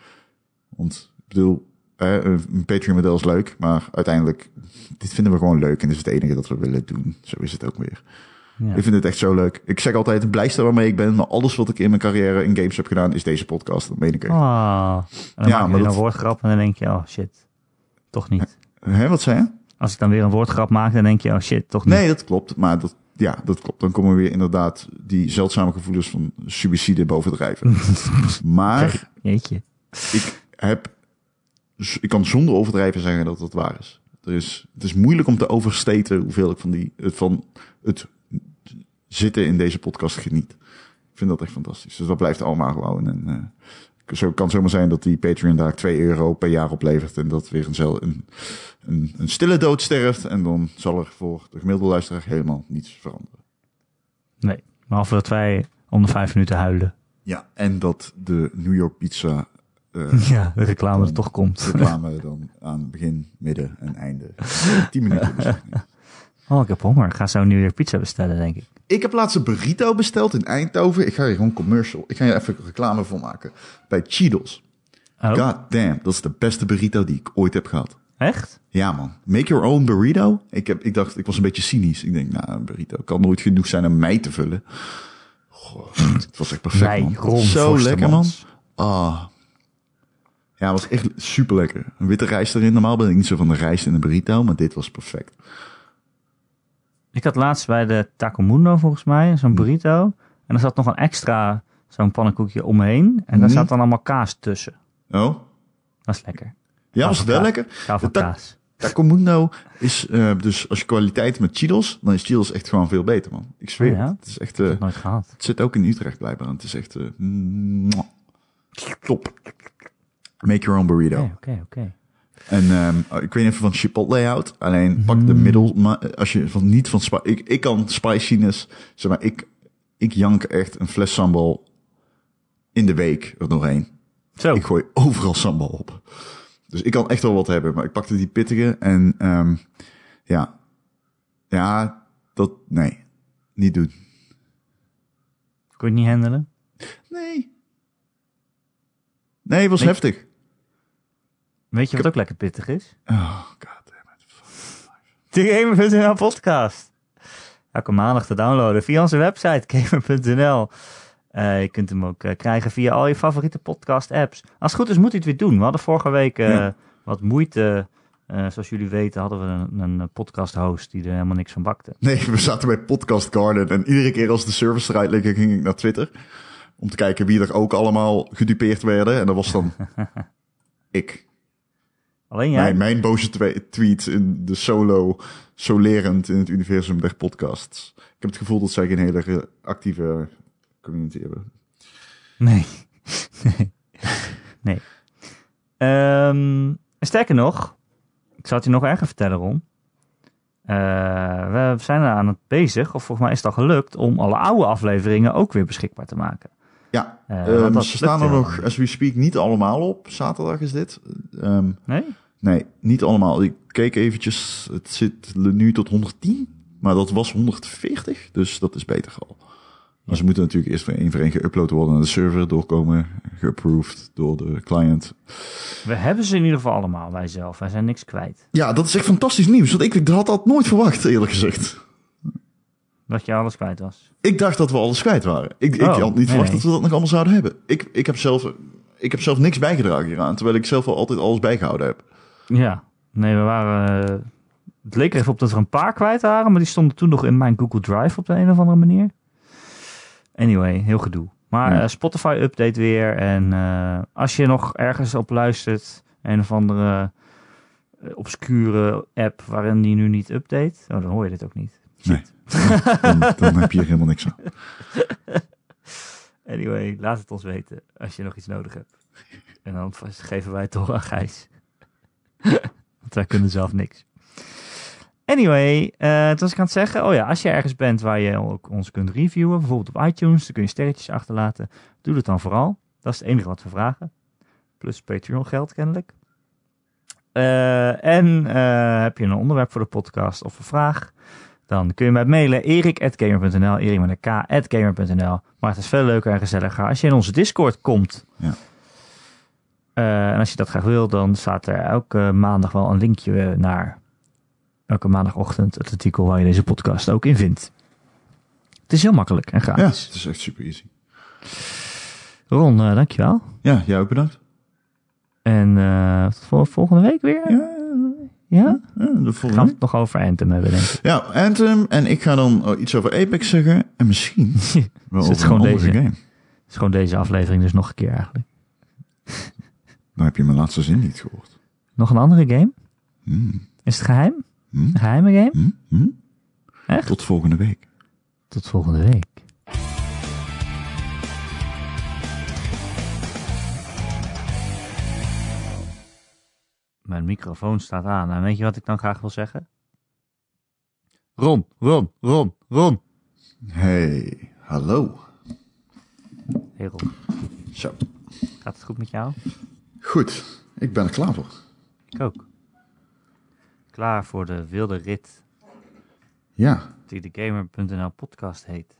Want ik bedoel, eh, een Patreon-model is leuk, maar uiteindelijk... Dit vinden we gewoon leuk en dit is het enige dat we willen doen. Zo is het ook weer. Ja. Ik vind het echt zo leuk. Ik zeg altijd, het blijste waarmee ik ben. Maar alles wat ik in mijn carrière in games heb gedaan, is deze podcast. Dat meen ik echt. Ah. En dan Ja, maak je maar weer dat- een woordgrap en dan denk je, oh shit, toch niet. Hè, wat zei je? Als ik dan weer een woordgrap maak, dan denk je, oh shit, toch niet. Nee, dat klopt. Maar dat, ja, dat klopt. Dan komen weer inderdaad die zeldzame gevoelens van suïcide bovendrijven. maar Jeetje. ik heb, ik kan zonder overdrijven zeggen dat dat waar is. Er is het is moeilijk om te oversteten hoeveel ik van, die, het- van het zitten in deze podcast geniet. Ik vind dat echt fantastisch. Dus dat blijft allemaal gewoon. En eh, zo kan zomaar zijn dat die Patreon daar 2 euro per jaar oplevert. En dat weer een, een, een, een stille dood sterft. En dan zal er voor de gemiddelde luisteraar helemaal niets veranderen. Nee, behalve dat wij om de vijf minuten huilen. Ja, en dat de New York Pizza eh, Ja, de reclame er toch komt. reclame dan aan begin, midden en einde. 10 minuten. Oh, ik heb honger. Ik ga zo New York pizza bestellen, denk ik. Ik heb laatst een burrito besteld in Eindhoven. Ik ga hier gewoon commercial. Ik ga hier even reclame voor maken. Bij Cheetos. Oh, God damn, dat is de beste burrito die ik ooit heb gehad. echt? Ja man, make your own burrito. Ik, heb, ik dacht, ik was een beetje cynisch. Ik denk, nou, een burrito kan nooit genoeg zijn om mij te vullen. Goh, het was echt perfect Wij, man. Ron Zo lekker man. Ah. Ja, het was echt super lekker. Een witte rijst erin. Normaal ben ik niet zo van de rijst in een burrito, maar dit was perfect. Ik had laatst bij de Taco Mundo, volgens mij, zo'n burrito. En er zat nog een extra, zo'n pannenkoekje omheen. En daar Mhm. zat dan allemaal kaas tussen. Oh? Dat is lekker. Ja, was het wel lekker? Van De ta- kaas. Taco Mundo is eh, dus als je kwaliteit met Cheetos, dan is Cheetos echt gewoon veel beter, man. Ik zweer Oh ja? het. Is echt, eh, Nooit gehad. het zit ook in Utrecht blijkbaar. en Het is echt, mwah. top. Make your own burrito. Oké, oké, oké. En ehm, ik weet even van Chipotle houdt. Alleen pak de middel, maar als je van niet van ik, ik kan spiciness, zeg maar, ik, ik jank echt een fles sambal in de week er doorheen. Zo, Ik gooi overal sambal op. Dus ik kan echt wel wat hebben, maar ik pakte die pittige en ehm, ja, ja, dat nee, niet doen. kon je het niet handelen? Nee, nee, het was heftig. Weet je wat ook lekker pittig is? Oh, god damn it. De Gamer.nl podcast. Elke maandag te downloaden via onze website gamer.nl. Eh, je kunt hem ook eh, krijgen via al je favoriete podcast apps. Als het goed is moet hij het weer doen. We hadden vorige week eh, Ja. wat moeite. Zoals jullie weten hadden we een, een podcast host die er helemaal niks van bakte. Nee, we zaten bij Podcast Garden en iedere keer als de service eruit liggen ging ik naar Twitter. Om te kijken wie er ook allemaal gedupeerd werden. En dat was dan ik. Alleen jij? Mijn, mijn boze twe- tweet in de solo, solerend in het universum der podcasts. Ik heb het gevoel dat zij geen hele actieve community hebben. Nee. nee. nee. Ehm, sterker nog, ik zal het je nog erger vertellen, Ron. Eh, we zijn er aan het bezig, of volgens mij is het al gelukt, om alle oude afleveringen ook weer beschikbaar te maken. Ja, Eh, ehm, dat ze staan er nog, as we speak, niet allemaal op. Zaterdag is dit. Ehm, Nee? nee, niet allemaal. Ik keek eventjes. Het zit nu tot 110. Maar dat was 140, dus dat is beter al. Maar ze moeten natuurlijk eerst één voor één geüpload worden naar de server, doorkomen, geapproved door de client. We hebben ze in ieder geval allemaal, wij zelf. Wij zijn niks kwijt. Ja, dat is echt fantastisch nieuws, want ik had dat nooit verwacht, eerlijk gezegd. Dat je alles kwijt was. Ik dacht dat we alles kwijt waren. Ik, ik Oh, had niet verwacht nee. dat we dat nog allemaal zouden hebben. Ik, ik, heb zelf, ik heb zelf niks bijgedragen hieraan, terwijl ik zelf wel altijd alles bijgehouden heb. Ja. Nee, we waren... eh, het leek er even op dat er een paar kwijt waren, maar die stonden toen nog in mijn Google Drive op de een of andere manier. Anyway, heel gedoe. Maar Ja. eh, Spotify update weer. En eh, als je nog ergens op luistert, een of andere obscure app waarin die nu niet update, oh, dan hoor je dit ook niet. Nee. Dan, dan heb je er helemaal niks aan. Anyway, laat het ons weten als je nog iets nodig hebt. En dan geven wij het door aan Gijs. Want wij kunnen zelf niks. Anyway, eh toen was ik aan het zeggen, oh ja, als je ergens bent waar je ook ons kunt reviewen, bijvoorbeeld op iTunes, dan kun je sterretjes achterlaten. Doe dat dan vooral. Dat is het enige wat we vragen. Plus Patreon geld kennelijk. Eh, en eh, heb je een onderwerp voor de podcast of een vraag, dan kun je mij mailen erik.gamer.nl, erik met een k.gamer.nl. Maar het is veel leuker en gezelliger als je in onze Discord komt. Ja. Eh, en als je dat graag wil, dan staat er elke maandag wel een linkje naar elke maandagochtend het artikel waar je deze podcast ook in vindt. Het is heel makkelijk en Ja, gratis. het is echt super easy. Ron, eh, dankjewel. Ja, jij ook bedankt. En eh, tot vol- volgende week weer. Ja, Ja? ja, de Gaan we het nog over Anthem hebben, denk ik. Ja, Anthem. En ik ga dan oh, iets over Apex zeggen. En misschien wel Is het over gewoon een andere deze? game. Het is gewoon deze aflevering dus nog een keer eigenlijk. Dan heb je mijn laatste zin niet gehoord. Nog een andere game? Hmm. Is het geheim? Hmm. Een geheime game? Hmm. Hmm. Echt? Tot volgende week. Tot volgende week. Mijn microfoon staat aan. En weet je wat ik dan graag wil zeggen? Ron, Ron, Ron, Ron. Hey, hallo. Hey Ron, Zo. gaat het goed met jou? Goed, ik ben er klaar voor. Ik ook. Klaar voor de wilde rit Ja, die de Gamer.nl podcast heet.